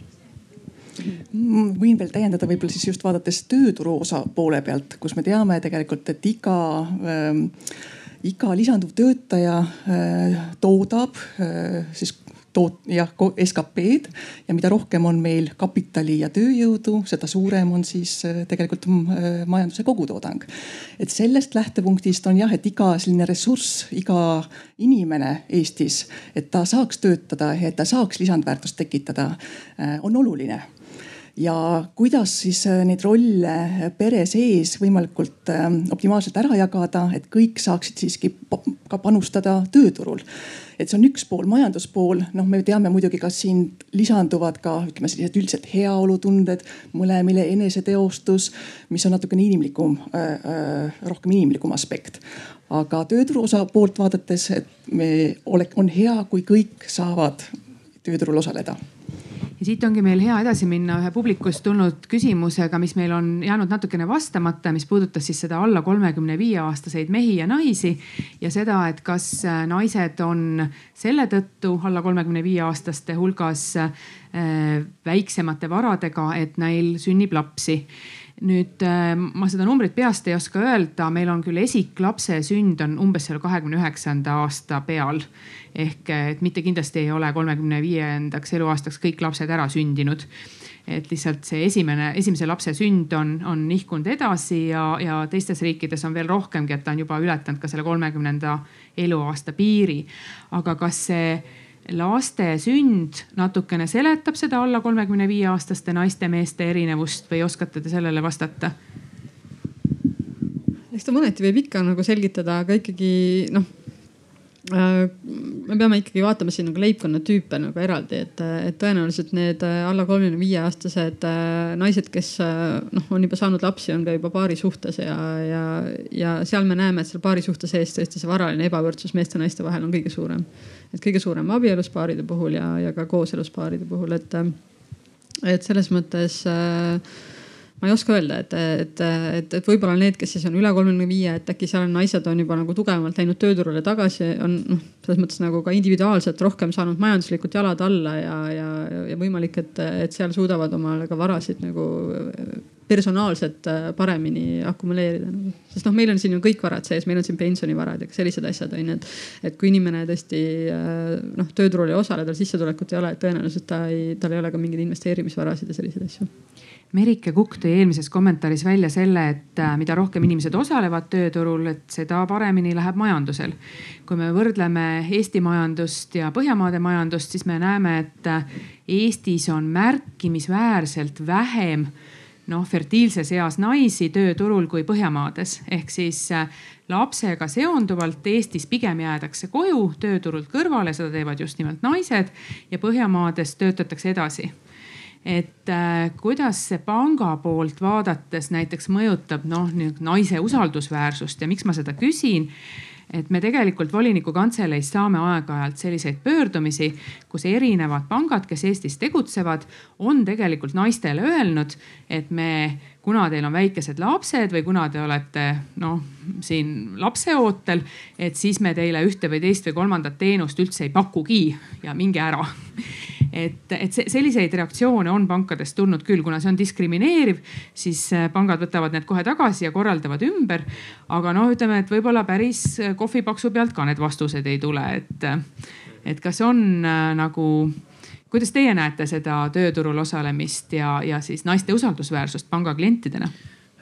võin veel täiendada võib-olla siis just vaadates tööturu osa poole pealt, kus me teame tegelikult, et iga äh, iga lisanduv töötaja äh, toodab äh, siis toot-, jah, SKP-d ja mida rohkem on meil kapitali ja tööjõudu, seda suurem on siis äh, tegelikult äh, majanduse kogutoodang. et sellest lähtepunktist on jah, et iga selline ressurss, iga inimene Eestis, et ta saaks töötada et ta saaks lisandväärtust tekitada, äh, on oluline ja kuidas siis äh, neid rolle pere sees võimalikult ähm, optimaalselt ära jagada, et kõik saaksid siiski ka panustada tööturul. et see on üks pool, majanduspool, noh, me teame muidugi, kas siin lisanduvad ka ütleme sellised üldiselt heaolutunded, mõlemile eneseteostus, mis on natukene inimlikum äh,, äh, rohkem inimlikum aspekt. Aga tööturu osa poolt vaadates, et me ole, on hea, kui kõik saavad tööturul osaleda ja siit ongi meil hea edasi minna ühe publikust tulnud küsimusega, mis meil on jäänud natukene vastamata, mis puudutas siis seda alla kolmekümne viie aastaseid mehi ja naisi ja seda, et kas äh, naised on selle tõttu alla kolmekümne viie aastaste hulgas äh, väiksemate varadega, et neil sünnib lapsi nüüd äh, ma seda numbrit peast ei oska öelda, meil on küll esiklapse sünd on umbes seal kahekümne üheksanda aasta peal. ehk et mitte kindlasti ei ole kolmekümne viiendaks eluaastaks kõik lapsed ära sündinud. et lihtsalt see esimene, esimese lapse sünd on, on nihkunud edasi ja, ja teistes riikides on veel rohkemgi, et ta on juba ületanud ka selle kolmekümnenda eluaasta piiri. aga kas see laste sünd natukene seletab seda alla kolmekümne viie aastaste naiste-meeste erinevust või oskate te sellele vastata? eks ta mõneti võib ikka nagu selgitada, aga ikkagi noh me peame ikkagi vaatama siin nagu leibkonna tüüpe nagu eraldi, et, et tõenäoliselt need äh, alla kolmekümne viie aastased äh, naised, kes noh, on juba saanud lapsi, on ka juba paari suhtes ja, ja, ja seal me näeme, et seal paari suhte sees tõesti see varaline ebavõrdsus meeste ja naiste vahel on kõige suurem. Et kõige suurem abieluspaaride puhul ja, ja ka kooseluspaaride puhul, et, et selles mõttes äh, ma ei oska öelda, et, et, et, et võib-olla need, kes siis on üle kolmekümne viie, et äkki seal on naised on juba nagu tugevamalt läinud tööturule tagasi, on noh, selles mõttes nagu ka individuaalselt rohkem saanud majanduslikult jalad alla ja, ja, ja võimalik, et, et seal suudavad omale ka varasid nagu personaalselt paremini akumuleerida. Sest noh, meil on siin ju kõik varad sees, meil on siin pensionivarad ja sellised asjad on ju, et, et kui inimene tõesti noh, tööturul ei osale, tal sissetulekut ei ole, tõenäoliselt ta ei, tal ei ole ka mingeid investeerimisvarasid ja selliseid asju Merike Kukk tõi eelmises kommentaaris välja selle, et äh, mida rohkem inimesed osalevad tööturul, et seda paremini läheb majandusel. kui me võrdleme Eesti majandust ja Põhjamaade majandust, siis me näeme, et Eestis on märkimisväärselt vähem noh fertiilses eas naisi tööturul kui Põhjamaades ehk siis äh, lapsega seonduvalt Eestis pigem jäädakse koju tööturult kõrvale, seda teevad just nimelt naised ja Põhjamaades töötatakse edasi et äh, kuidas see panga poolt vaadates näiteks mõjutab noh, naise usaldusväärsust ja miks ma seda küsin et me tegelikult voliniku kantseleis saame aeg-ajalt selliseid pöördumisi, kus erinevad pangad, kes Eestis tegutsevad, on tegelikult naistele öelnud, et me, kuna teil on väikesed lapsed või kuna te olete noh, siin lapseootel, et siis me teile ühte või teist või kolmandat teenust üldse ei pakugi ja minge ära et, et selliseid reaktsioone on pankadest tulnud küll, kuna see on diskrimineeriv, siis äh, pangad võtavad need kohe tagasi ja korraldavad ümber. aga noh, ütleme, et võib-olla päris kohvipaksu pealt ka need vastused ei tule, et, et kas on äh, nagu kuidas teie näete seda tööturul osalemist ja, ja siis naiste usaldusväärsust panga klientidena?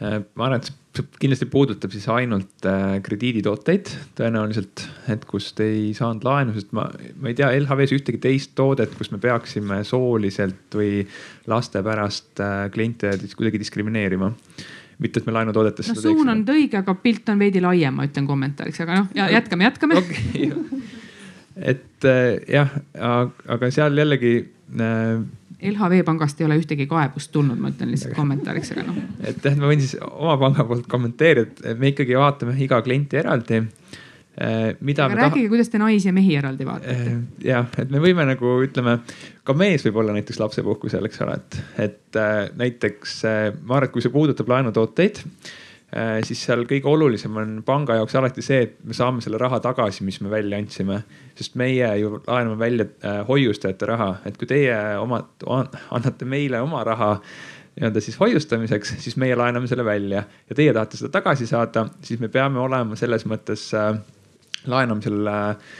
Äh, ma arvan, et kindlasti puudutab siis ainult äh, krediiditooteid. tõenäoliselt, et kust ei saanud laenu, sest ma, ma ei tea LHV-s ühtegi teist toodet, kus me peaksime sooliselt või laste pärast äh, kliente kuidagi diskrimineerima. mitte, et me laenutoodetest. no suun on õige, aga pilt on veidi laiem, ma ütlen kommentaariks, aga noh, jätkame, jätkame. Okay, et jah, aga seal jällegi LHV pangast ei ole ühtegi kaebust tulnud, ma ütlen lihtsalt kommentaariks, aga noh. et jah, ma võin siis oma panga poolt kommenteerida, et me ikkagi vaatame iga klienti eraldi eh, mida aga rääkige taha..., kuidas te naisi ja mehi eraldi vaatate. Eh, jah, et me võime nagu ütleme, ka mees võib olla näiteks lapsepuhkusel, eks ole, et, et äh, näiteks äh, ma arvan, et kui see puudutab laenutooteid äh,, Äh, siis seal kõige olulisem on panga jaoks alati see, et me saame selle raha tagasi, mis me välja andsime. sest meie ju laename välja äh, hoiustajate raha, et kui teie omad, annate meile oma raha nii-öelda siis hoiustamiseks, siis meie laename selle välja. Ja teie tahate seda tagasi saada, siis me peame olema selles mõttes äh, laenamisel äh,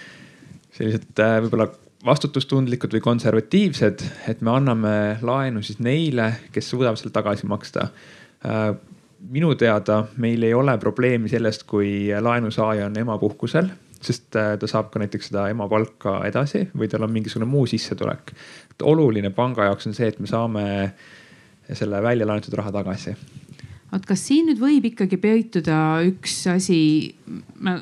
sellised äh, võib-olla vastutustundlikud või konservatiivsed, et me anname laenu siis neile, kes suudavad selle tagasi maksta. Äh, minu teada meil ei ole probleemi sellest, kui laenusaaja on emapuhkusel, sest äh, ta saab ka näiteks seda emapalka edasi või tal on mingisugune muu sissetulek. oluline panga jaoks on see, et me saame selle välja laenatud raha tagasi vot kas siin nüüd võib ikkagi peituda üks asi,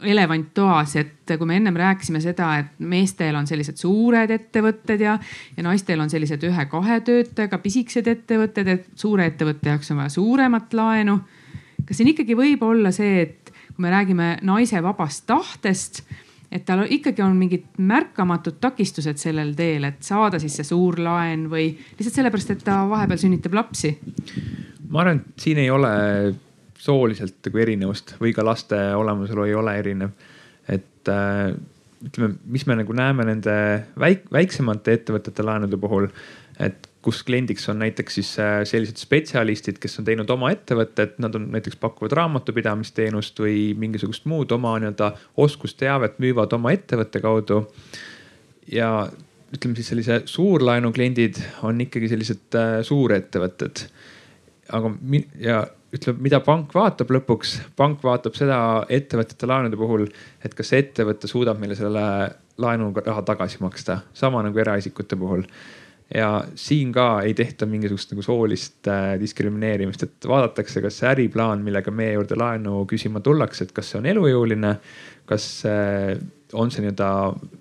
elevant toas, et kui me ennem rääkisime seda, et meestel on sellised suured ettevõtted ja, ja naistel on sellised ühe-kahe töötajaga pisikesed ettevõtted, et suure ettevõtte jaoks on vaja suuremat laenu. Kas siin ikkagi võib olla see, et kui me räägime naise vabast tahtest, et tal ikkagi on mingid märkamatud takistused sellel teel, et saada siis see suur laen või lihtsalt sellepärast, et ta vahepeal sünnitab lapsi? ma arvan, et siin ei ole sooliselt nagu erinevust või ka laste olemasolu ei ole erinev. et äh, ütleme, mis me nagu näeme nende väik-, väiksemate ettevõtete laenude puhul, et kus kliendiks on näiteks siis äh, sellised spetsialistid, kes on teinud oma ettevõtet, nad on näiteks pakuvad raamatupidamisteenust või mingisugust muud oma nii-öelda oskusteavet müüvad oma ettevõtte kaudu. ja ütleme siis sellise suurlaenu kliendid on ikkagi sellised äh, suurettevõtted. aga ja ütleme, mida pank vaatab lõpuks, pank vaatab seda ettevõtete laenude puhul, et kas see ettevõte suudab meile selle laenuraha tagasi maksta, sama nagu eraisikute puhul ja siin ka ei tehta mingisugust nagu soolist äh, diskrimineerimist, et vaadatakse, kas see äriplaan, millega meie juurde laenu küsima tullakse, et kas see on elujõuline, kas äh, on see nii-öelda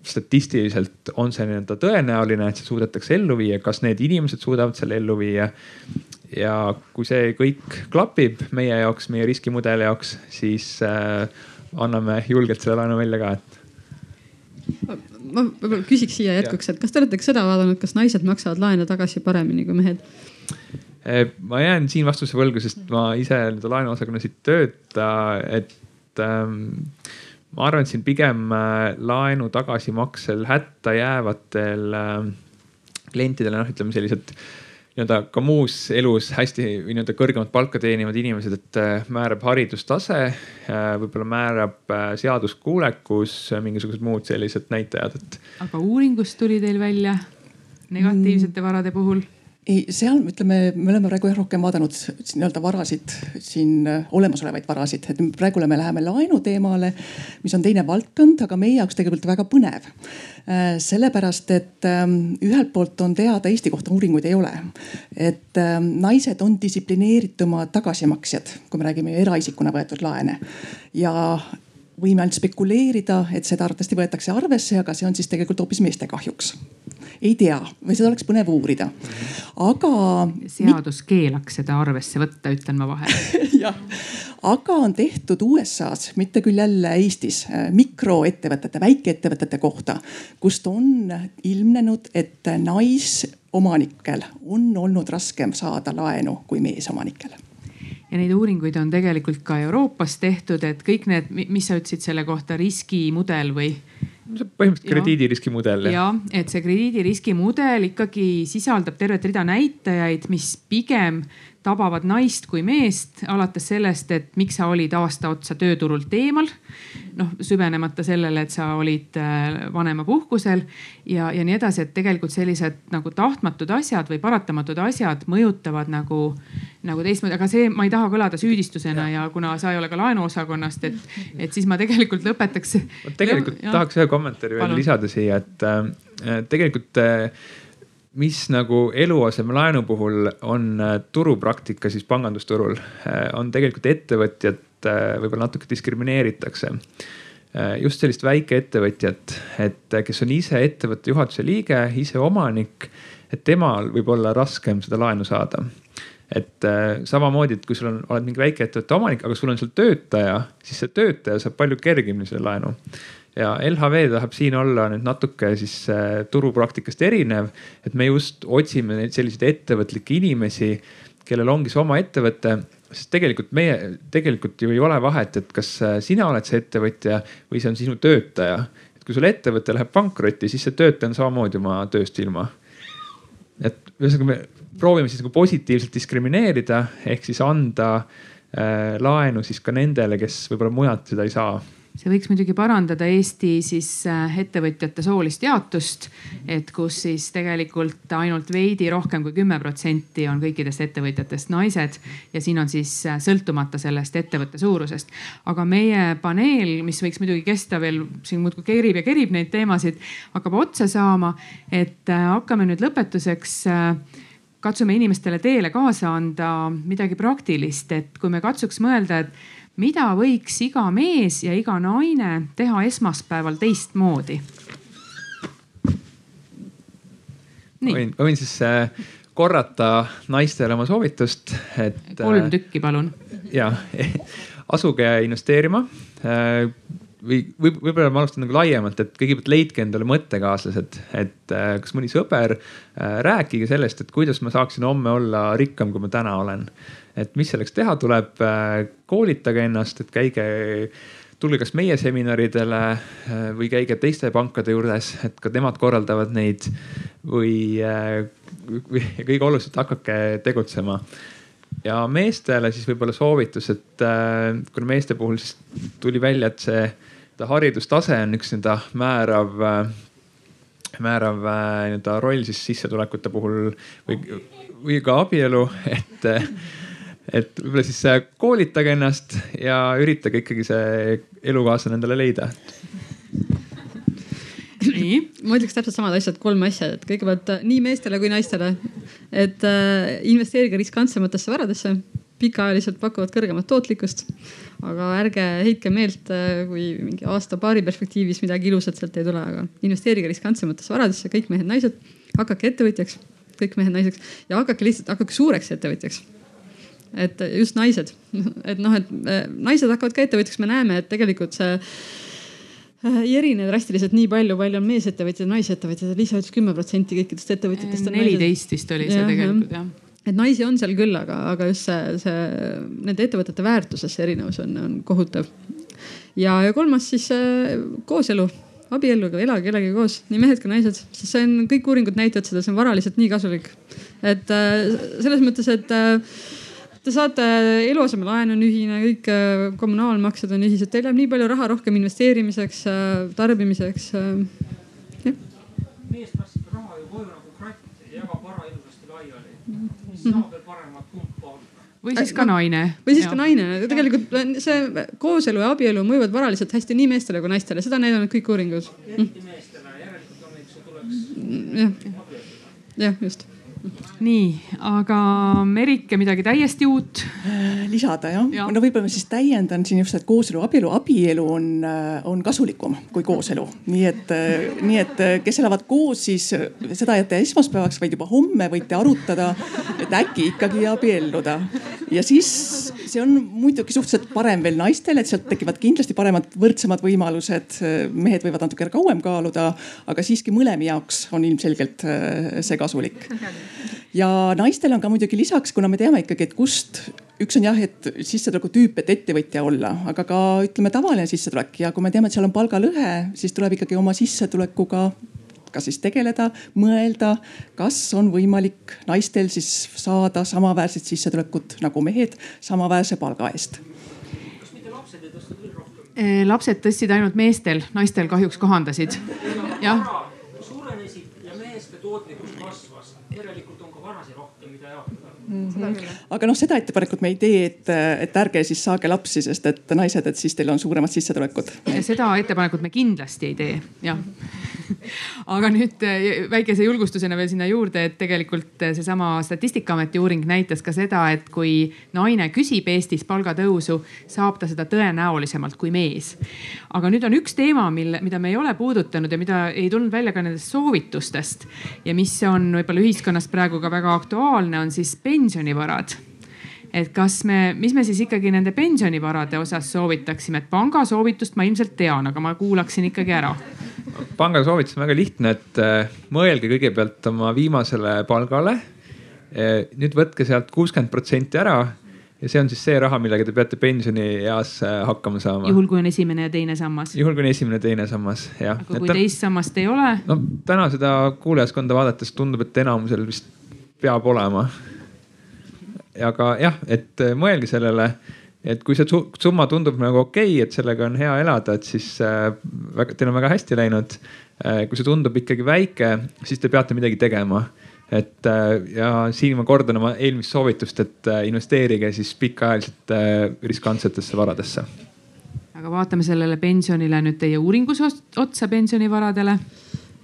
statistiliselt, on see nii-öelda tõenäoline, et see suudetakse ellu viia, kas need inimesed suudavad selle ellu viia. ja kui see kõik klapib meie jaoks, meie riskimudeli jaoks, siis äh, anname julgelt selle laenu välja ka, et ma võib-olla küsiks siia jätkuks, et kas te olete ka seda vaadanud, kas naised maksavad laene tagasi paremini kui mehed? Eh, ma jään siin vastuse võlgu, sest ma ise nii-öelda laenuosakonnas ei tööta, et ähm, ma arvan, et siin pigem äh, laenu tagasimaksel hätta jäävatel äh, klientidel, noh, ütleme sellised äh, nii-öelda ka muus elus hästi või nii-öelda kõrgemat palka teenivad inimesed, et äh, määrab haridustase, äh, võib-olla määrab äh, seaduskuulekus, mingisugused muud sellised näitajad, et. aga uuringust tuli teil välja negatiivsete varade puhul? Ei, seal ütleme, me oleme praegu jah rohkem vaadanud nii-öelda varasid siin olemasolevaid varasid, et praegu me läheme laenu teemale, mis on teine valdkond, aga meie jaoks tegelikult väga põnev. Äh, sellepärast, et ähm, ühelt poolt on teada, Eesti kohta uuringuid ei ole, et naised on distsiplineeritumad tagasimaksjad, kui me räägime eraisikuna võetud laene. Ja võime ainult spekuleerida, et seda arvatavasti võetakse arvesse, aga see on siis tegelikult hoopis meeste kahjuks. ei tea või seda oleks põnev uurida, aga. seadus keelaks seda arvesse võtta, ütlen ma vahele jah, aga on tehtud USA-s, mitte küll jälle Eestis, äh, mikroettevõtete, väikeettevõtete kohta, kust on ilmnenud, et naisomanikel on olnud raskem saada laenu kui meesomanikel ja neid uuringuid on tegelikult ka Euroopas tehtud, et kõik need, mis sa ütlesid selle kohta, riskimudel või? põhimõtteliselt krediidiriski mudel. ja, et see krediidiriski mudel ikkagi sisaldab tervet rida näitajaid, mis pigem tabavad naist kui meest, alates sellest, et miks sa olid aasta otsa tööturult eemal. noh, süvenemata sellele, et sa olid äh, vanemapuhkusel ja, ja nii edasi, et tegelikult sellised nagu tahtmatud asjad või paratamatud asjad mõjutavad nagu, nagu teistmoodi, aga see, ma ei taha kõlada süüdistusena ja, ja kuna sa ei ole ka laenuosakonnast, et, et siis ma tegelikult lõpetaks. tegelikult ja, tahaks ühe kommentaari veel lisada siia, et äh, tegelikult äh, mis nagu eluasemelaenu puhul on äh, turupraktika siis pangandusturul, äh, on tegelikult ettevõtjat äh, võib-olla natuke diskrimineeritakse. just sellist väikeettevõtjat, et kes on ise ettevõtte juhatuse liige, ise omanik, et temal võib olla raskem seda laenu saada et samamoodi, et kui sul on, oled mingi väikeettevõtte omanik, aga sul on seal töötaja, siis see töötaja saab palju kergemini selle laenu ja LHV tahab siin olla nüüd natuke siis äh, turupraktikast erinev, et me just otsime neid selliseid ettevõtlikke inimesi, kellel ongi see oma ettevõte sest tegelikult meie, tegelikult ju ei ole vahet, et kas äh, sina oled see ettevõtja või see on sinu töötaja. et kui sul ettevõte läheb pankrotti, siis see töötaja on samamoodi oma tööst ilma. et ühesõnaga me proovime siis nagu positiivselt diskrimineerida ehk siis anda äh, laenu siis ka nendele, kes võib-olla mujalt seda ei saa see võiks muidugi parandada Eesti siis äh, ettevõtjate soolist jaotust, et kus siis tegelikult ainult veidi rohkem kui kümme protsenti on kõikidest ettevõtjatest naised ja siin on siis äh, sõltumata sellest ettevõtte suurusest. aga meie paneel, mis võiks muidugi kesta veel siin muudkui kerib ja kerib neid teemasid, hakkab otsa saama, et äh, hakkame nüüd lõpetuseks katsume inimestele teele kaasa anda midagi praktilist, et kui me katsuks mõelda, et mida võiks iga mees ja iga naine teha esmaspäeval teistmoodi? võin, võin siis äh, korrata naistele oma soovitust, et. kolm äh, tükki, palun. ja, asuge investeerima. Äh, või võib, võib-olla ma alustan nagu laiemalt, et kõigepealt leidke endale mõttekaaslased, et kas mõni sõber rääkige sellest, et kuidas ma saaksin homme olla rikkam, kui ma täna olen. Et mis selleks teha tuleb äh,, koolitage ennast, et käige tulge kas meie seminaridele äh, või käige teiste pankade juures, et ka nemad korraldavad neid või, äh, või kõige oluliselt hakake tegutsema. Ja meestele siis võib-olla soovitus, et kuna meeste puhul siis tuli välja, et see haridustase on üks nii-öelda määrav määrav nii-öelda roll siis sissetulekute puhul või, või ka abielu, et et võib-olla siis äh, koolitage ennast ja üritage ikkagi see elukaaslane endale leida. Nii, ma ütleks täpselt samad asjad, kolm asja, et kõigepealt äh, nii meestele kui naistele, et äh, investeerige riskantsematesse varadesse, pikaajaliselt pakuvad kõrgemat tootlikkust. aga ärge heitke meelt, äh, kui mingi aasta-paari perspektiivis midagi ilusat sealt ei tule, aga investeerige riskantsematesse varadesse, kõik mehed-naised, hakake ettevõtjaks, kõik mehed-naiseks ja hakake lihtsalt, hakake suureks ettevõtjaks et just naised, et noh, et äh, naised hakkavad ka ettevõtjaks, me näeme, et tegelikult see Äh, ei erine drastiliselt nii palju, palju on meesettevõtjaid ja naisettevõtjaid, Liisa ütles kümme protsenti kõikidest ettevõtjatest on neliteist vist oli see ja, tegelikult jah. Et naisi on seal küll, aga, aga just see, see nende ettevõtete väärtuses see erinevus on, on kohutav. ja, ja kolmas siis äh, kooselu, abielluge, elage kellegagi koos, nii mehed kui naised, sest see on, kõik uuringud näitavad seda, see on varaliselt nii kasulik. et äh, selles mõttes, et äh, Te saate, eluasemelaen on ühine, kõik äh, kommunaalmaksed on ühised, teil läheb nii palju raha rohkem investeerimiseks, äh, tarbimiseks. Äh, mees passib raha ju koju nagu kratt ja jagab vara ilusasti laiali. mis saab veel paremat kumpa või siis ka naine. või siis ja. ka naine, tegelikult see kooselu ja abielu mõjuvad varaliselt hästi nii meestele kui naistele, seda on näidanud kõik uuringud. eriti meestele, järelikult on neid, see tuleks. jah, jah, just nii, aga Merike, midagi täiesti uut? lisada jah ja., no võib-olla siis täiendan siin just, et kooselu, abielu, abielu on, äh, on kasulikum kui kooselu. nii et, äh, nii et äh, kes elavad koos, siis seda ei jäta esmaspäevaks, vaid juba homme võite arutada, et äkki ikkagi abielluda. ja siis see on muidugi suhteliselt parem veel naistele, et sealt tekivad kindlasti paremad, võrdsemad võimalused. mehed võivad natuke kauem kaaluda, aga siiski mõlemi jaoks on ilmselgelt see kasulik ja naistel on ka muidugi lisaks, kuna me teame ikkagi, et kust üks on jah, et sissetuleku tüüp, et ettevõtja olla, aga ka ütleme tavaline sissetulek ja kui me teame, et seal on palgalõhe, siis tuleb ikkagi oma sissetulekuga ka siis tegeleda, mõelda, kas on võimalik naistel siis saada samaväärset sissetulekut nagu mehed samaväärse palga eest lapsed tõstsid ainult meestel, naistel kahjuks kohandasid. jah. suurenesid ja meeste tootlikkus kasvas, järelikult on ka varasid rohkem, mida jaotada mm. -hmm. aga noh, seda ettepanekut me ei tee, et, et ärge siis saage lapsi, sest et naised, et siis teil on suuremad sissetulekud. seda ettepanekut me kindlasti ei tee, jah aga nüüd eh, väikese julgustusena veel sinna juurde, et tegelikult eh, seesama Statistikaameti uuring näitas ka seda, et kui naine küsib Eestis palgatõusu, saab ta seda tõenäolisemalt kui mees. aga nüüd on üks teema, mille, mida me ei ole puudutanud ja mida ei tulnud välja ka nendest soovitustest ja mis on võib-olla ühiskonnas praegu ka väga aktuaalne, on siis pensionivarad et kas me, mis me siis ikkagi nende pensionivarade osas soovitaksime, et panga soovitust ma ilmselt tean, aga ma kuulaksin ikkagi ära panga soovitus on väga lihtne, et äh, mõelge kõigepealt oma viimasele palgale. Äh, nüüd võtke sealt kuuskümmend protsenti ära ja see on siis see raha, millega te peate pensionieas äh, hakkama saama. juhul kui on esimene ja teine sammas. juhul kui on esimene ja teine sammas, jah. aga kui ta... teist sammast ei ole? no täna seda kuulajaskonda vaadates tundub, et enamusel vist peab olema. Aga jah, et mõelge sellele et kui see summa tundub nagu okei okay,, et sellega on hea elada, et siis äh, väga, teil on väga hästi läinud äh,. kui see tundub ikkagi väike, siis te peate midagi tegema. et äh, ja siin ma kordan oma eelmist soovitust, et äh, investeerige siis pikaajaliselt äh, riskantsetesse varadesse. aga vaatame sellele pensionile nüüd teie uuringus otsa, pensionivaradele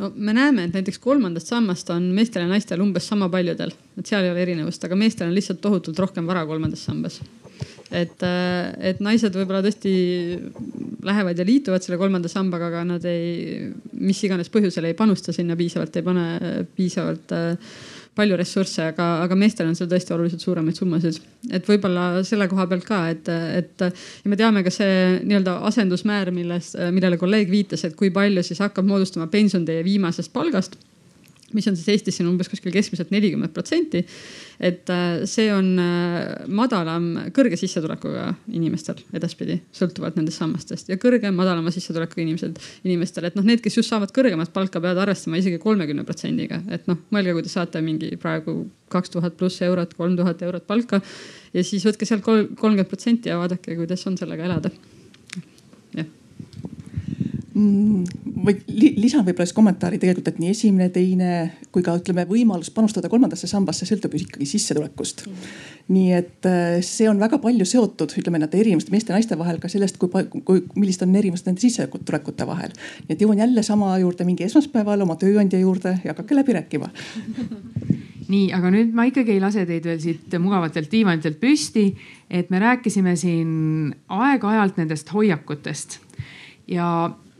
no me näeme, et näiteks kolmandast sammast on meestel ja naistel umbes sama paljudel, et seal ei ole erinevust, aga meestel on lihtsalt tohutult rohkem vara kolmandas sambas. Et, äh, et naised võib-olla tõesti lähevad ja liituvad selle kolmanda sambaga, aga nad ei, mis iganes põhjusel ei panusta sinna piisavalt, ei pane piisavalt äh, palju ressursse, aga, aga meestel on seal tõesti oluliselt suuremaid summasid. et võib-olla selle koha pealt ka, et, et ja me teame ka see nii-öelda asendusmäär, milles, millele kolleeg viitas, et kui palju siis hakkab moodustama pension teie viimasest palgast mis on siis Eestis siin umbes kuskil keskmiselt nelikümmend protsenti. et äh, see on äh, madalam kõrge sissetulekuga inimestel edaspidi, sõltuvalt nendest sammastest ja kõrgem madalama sissetulekuga inimesed, inimestel, et noh, need, kes just saavad kõrgemat palka, peavad arvestama isegi kolmekümne protsendiga, et noh, mõelge, kui te saate mingi praegu kaks tuhat pluss eurot, kolm tuhat eurot palka ja siis võtke sealt kolmkümmend protsenti ja vaadake, kuidas on sellega elada. Mm, või lisan võib-olla siis kommentaari tegelikult, et nii esimene, teine kui ka ütleme, võimalus panustada kolmandasse sambasse sõltub ju ikkagi sissetulekust mm. nii et äh, see on väga palju seotud, ütleme nende erinevused meeste ja naiste vahel ka sellest, kui, kui, millised on erinevused nende sissetulekute vahel. nii et jõuan jälle sama juurde mingi esmaspäeval oma tööandja juurde ja hakake läbi rääkima nii, aga nüüd ma ikkagi ei lase teid veel siit mugavatelt diivanitelt püsti, et me rääkisime siin aeg-ajalt nendest hoiakutest ja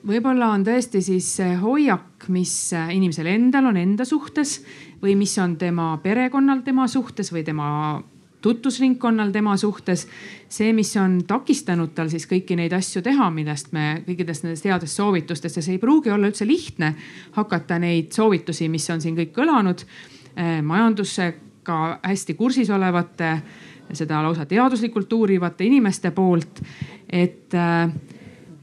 võib-olla on tõesti siis hoiak, mis inimesel endal on enda suhtes või mis on tema perekonnal tema suhtes või tema tutvusringkonnal tema suhtes. see, mis on takistanud tal siis kõiki neid asju teha, millest me kõikidest nendest headest soovitustest ja see ei pruugi olla üldse lihtne hakata neid soovitusi, mis on siin kõik kõlanud eh, majandusega hästi kursis olevate, seda lausa teaduslikult uurivate inimeste poolt, et äh,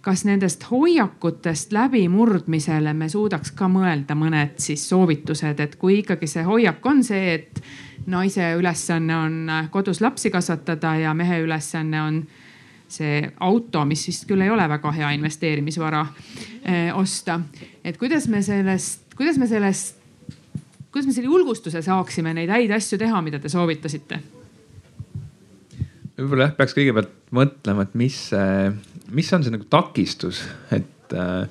kas nendest hoiakutest läbimurdmisele me suudaks ka mõelda mõned siis soovitused, et kui ikkagi see hoiak on see, et naise ülesanne on kodus lapsi kasvatada ja mehe ülesanne on see auto, mis vist küll ei ole väga hea investeerimisvara eh, osta. et kuidas me sellest, kuidas me sellest, kuidas me selle julgustuse saaksime neid häid asju teha, mida te soovitasite? Võib-olla jah, peaks kõigepealt mõtlema, et mis see mis on see nagu takistus, et äh,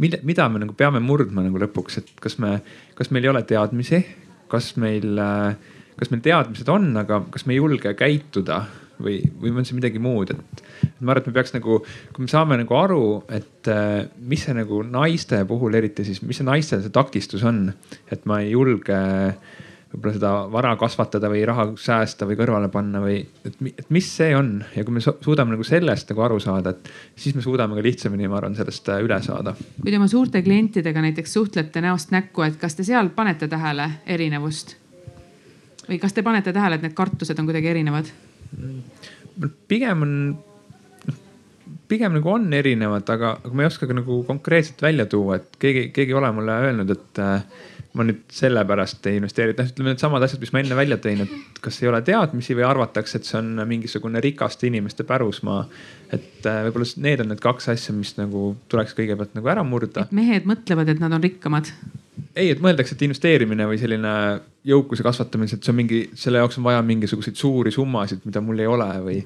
mida, mida me nagu peame murdma nagu lõpuks, et kas me, kas meil ei ole teadmisi, kas meil äh,, kas meil teadmised on, aga kas me ei julge käituda või, või on see midagi muud, et ma arvan, et me peaks nagu, kui me saame nagu aru, et äh, mis see nagu naiste puhul eriti siis, mis see naistel see takistus on, et ma ei julge äh, võib-olla seda vara kasvatada või raha säästa või kõrvale panna või et, et mis see on ja kui me suudame nagu sellest nagu aru saada, et siis me suudame ka lihtsamini, ma arvan, sellest äh, üle saada. kui te oma suurte klientidega näiteks suhtlete näost näkku, et kas te seal panete tähele erinevust? või kas te panete tähele, et need kartused on kuidagi erinevad? pigem on, pigem nagu on erinevad, aga, aga ma ei oska ka nagu konkreetselt välja tuua, et keegi, keegi ei ole mulle öelnud, et äh, ma nüüd sellepärast ei investeeri, et noh, ütleme needsamad asjad, mis ma enne välja tõin, et kas ei ole teadmisi või arvatakse, et see on mingisugune rikaste inimeste pärusmaa. et äh, võib-olla need on need kaks asja, mis nagu tuleks kõigepealt nagu ära murda. et mehed mõtlevad, et nad on rikkamad? ei, et mõeldakse, et investeerimine või selline jõukuse kasvatamine, et see on mingi, selle jaoks on vaja mingisuguseid suuri summasid, mida mul ei ole või.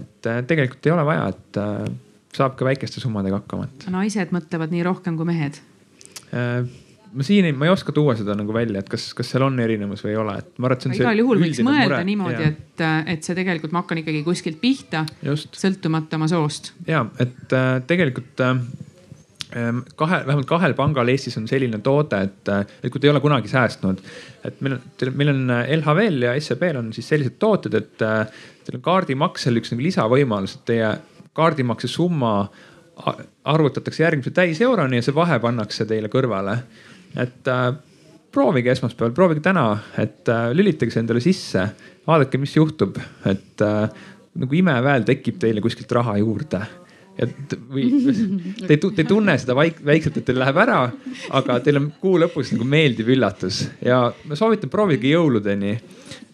Et äh, tegelikult ei ole vaja, et äh, saab ka väikeste summadega hakkama, et. naised mõtlevad nii rohkem kui mehed ma siin ei, ma ei oska tuua seda nagu välja, et kas, kas seal on erinevus või ei ole, et ma arvan, et see on see. igal juhul võiks mõelda mure. niimoodi, et, et see tegelikult, ma hakkan ikkagi kuskilt pihta, sõltumata oma soost. ja, et äh, tegelikult äh, ähm, kahe, vähemalt kahel pangal Eestis on selline toode, et, äh, et kui te ei ole kunagi säästnud, et meil on, meil on äh, LHV-l ja SEB-l on siis sellised tooted, et äh, teil on kaardimaksel üks nagu lisavõimalus, et teie kaardimakse summa arvutatakse järgmise täiseuroni ja see vahe pannakse teile kõrvale. Et äh, proovige esmaspäeval, proovige täna, et äh, lülitage see endale sisse, vaadake, mis juhtub, et äh, nagu imeväel tekib teile kuskilt raha juurde. Et või te, te ei tunne seda vaik, väikselt, et teil läheb ära, aga teil on kuu lõpus nagu meeldiv üllatus. Ja ma soovitan, proovige jõuludeni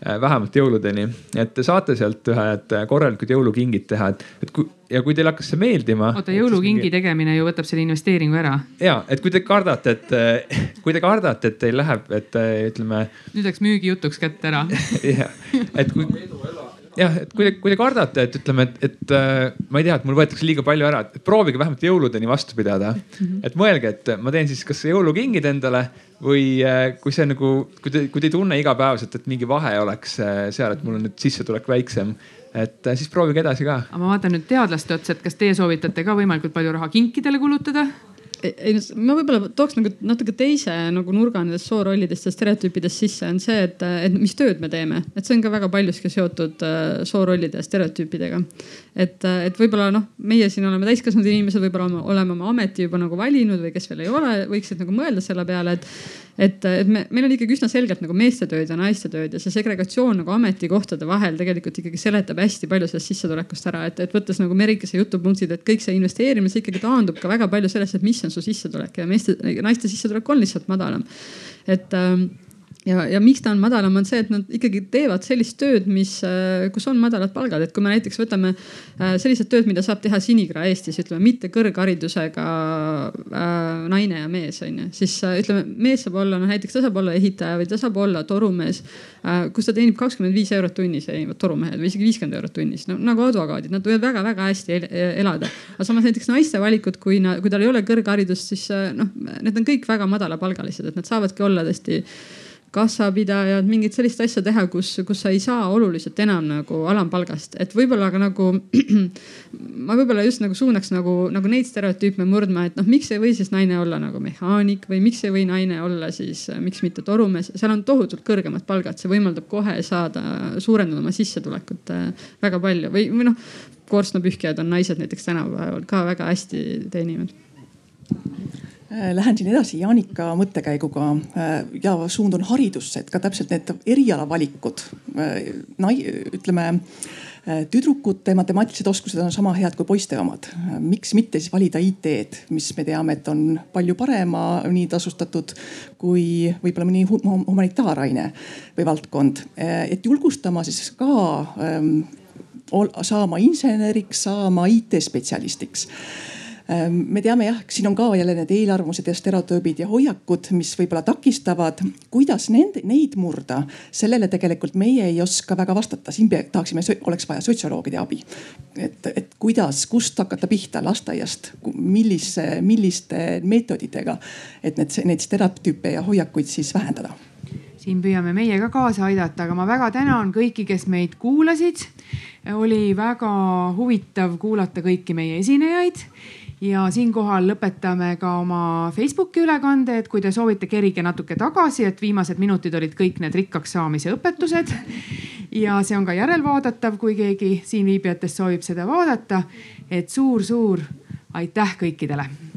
vähemalt jõuludeni, et te saate sealt ühed korralikud jõulukingid teha, et, et kui ja kui teile hakkas see meeldima. oota, jõulukingi mingi... tegemine ju võtab selle investeeringu ära. ja, et kui te kardate, et kui te kardate, et teil läheb, et ütleme. nüüd läks müügijutuks kätte ära. jah, et kui jah, et kui te, kui te kardate, et ütleme, et, et äh, ma ei tea, et mul võetakse liiga palju ära, et proovige vähemalt jõuludeni vastu pidada mm. -hmm. et mõelge, et ma teen siis kas jõulukingid endale või äh, kui see nagu, kui te, kui te ei tunne igapäevaselt, et mingi vahe oleks äh, seal, et mul on nüüd sissetulek väiksem. et siis proovige edasi ka. aga ma vaatan nüüd teadlaste otsa, et kas teie soovitate ka võimalikult palju raha kinkidele kulutada? Ei, ma võib-olla tooks nagu natuke teise nagu nurga nendest soorollidest ja stereotüüpidest sisse, on see, et, et mis tööd me teeme, et see on ka väga paljuski seotud äh, soorollide ja stereotüüpidega. et, et võib-olla noh, meie siin oleme täiskasvanud inimesed, võib-olla oleme oma ameti juba nagu valinud või kes veel ei ole, võiksid nagu mõelda selle peale, et et, et me, meil on ikkagi üsna selgelt nagu meeste tööd ja naiste tööd ja see segregatsioon nagu ametikohtade vahel tegelikult ikkagi seletab hästi palju sellest sissetulekust ära, et, et võttes nagu Merikese jutupunktid, et kõik see investeerimine, see ikkagi taandub ka väga palju sellest, et mis on su sissetulek ja meeste, naiste sissetulek on lihtsalt madalam. et ähm, ja, ja miks ta on madalam, on see, et nad ikkagi teevad sellist tööd, mis, äh, kus on madalad palgad, et kui me näiteks võtame äh, sellised tööd, mida saab teha Sinigra Eestis, ütleme mitte kõrgharidusega äh, naine ja mees on ju, siis äh, ütleme, mees saab olla, noh näiteks ta saab olla ehitaja või ta saab olla torumees äh,, kus ta teenib kakskümmend viis eurot tunnis, teenivad torumehed või isegi viiskümmend eurot tunnis. No,, nagu advokaadid, nad võivad väga-väga hästi el elada. aga samas näiteks naiste valikud, kui, kui tal ei ole kõrgharidust, siis äh, noh, need on kõik väga madalapalgalised, et nad saavadki olla tõesti kassapidajad, mingit sellist asja teha, kus, kus sa ei saa oluliselt enam nagu alampalgast, et võib-olla ka nagu ma võib-olla just nagu suunaks nagu, nagu neid stereotüüpe murdma, et noh, miks ei või siis naine olla nagu mehaanik või miks ei või naine olla siis, miks mitte torumees, seal on tohutult kõrgemad palgad, see võimaldab kohe saada, suurendada oma sissetulekut äh, väga palju. Või, või noh, korstnapühkijad on naised näiteks tänapäeval ka väga hästi teenivad Äh, lähen siin edasi Jaanika mõttekäiguga äh, ja suundun haridusse, et ka täpselt need erialavalikud, äh, ütleme tüdrukute matemaatilised oskused on sama head kui poiste omad. miks mitte siis valida IT-d, mis me teame, et on palju parema nii tasustatud kui võib-olla mõni humanitaaraine või valdkond. et julgustama siis ka ähm, saama inseneriks, saama IT-spetsialistiks me teame jah, siin on ka jälle need eelarvamused ja stereotüübid ja hoiakud, mis võib-olla takistavad. kuidas nende, neid murda, sellele tegelikult meie ei oska väga vastata, siin tahaksime, oleks vaja sotsioloogide abi. et, et kuidas, kust hakata pihta lasteaiast, millise, milliste meetoditega, et need, neid stereotüüpe ja hoiakuid siis vähendada siin püüame meie ka kaasa aidata, aga ma väga tänan kõiki, kes meid kuulasid. oli väga huvitav kuulata kõiki meie esinejaid ja siinkohal lõpetame ka oma Facebooki ülekande, et kui te soovite, kerige natuke tagasi, et viimased minutid olid kõik need rikkaks saamise õpetused. ja see on ka järelvaadatav, kui keegi siinviibijatest soovib seda vaadata. et suur-suur aitäh kõikidele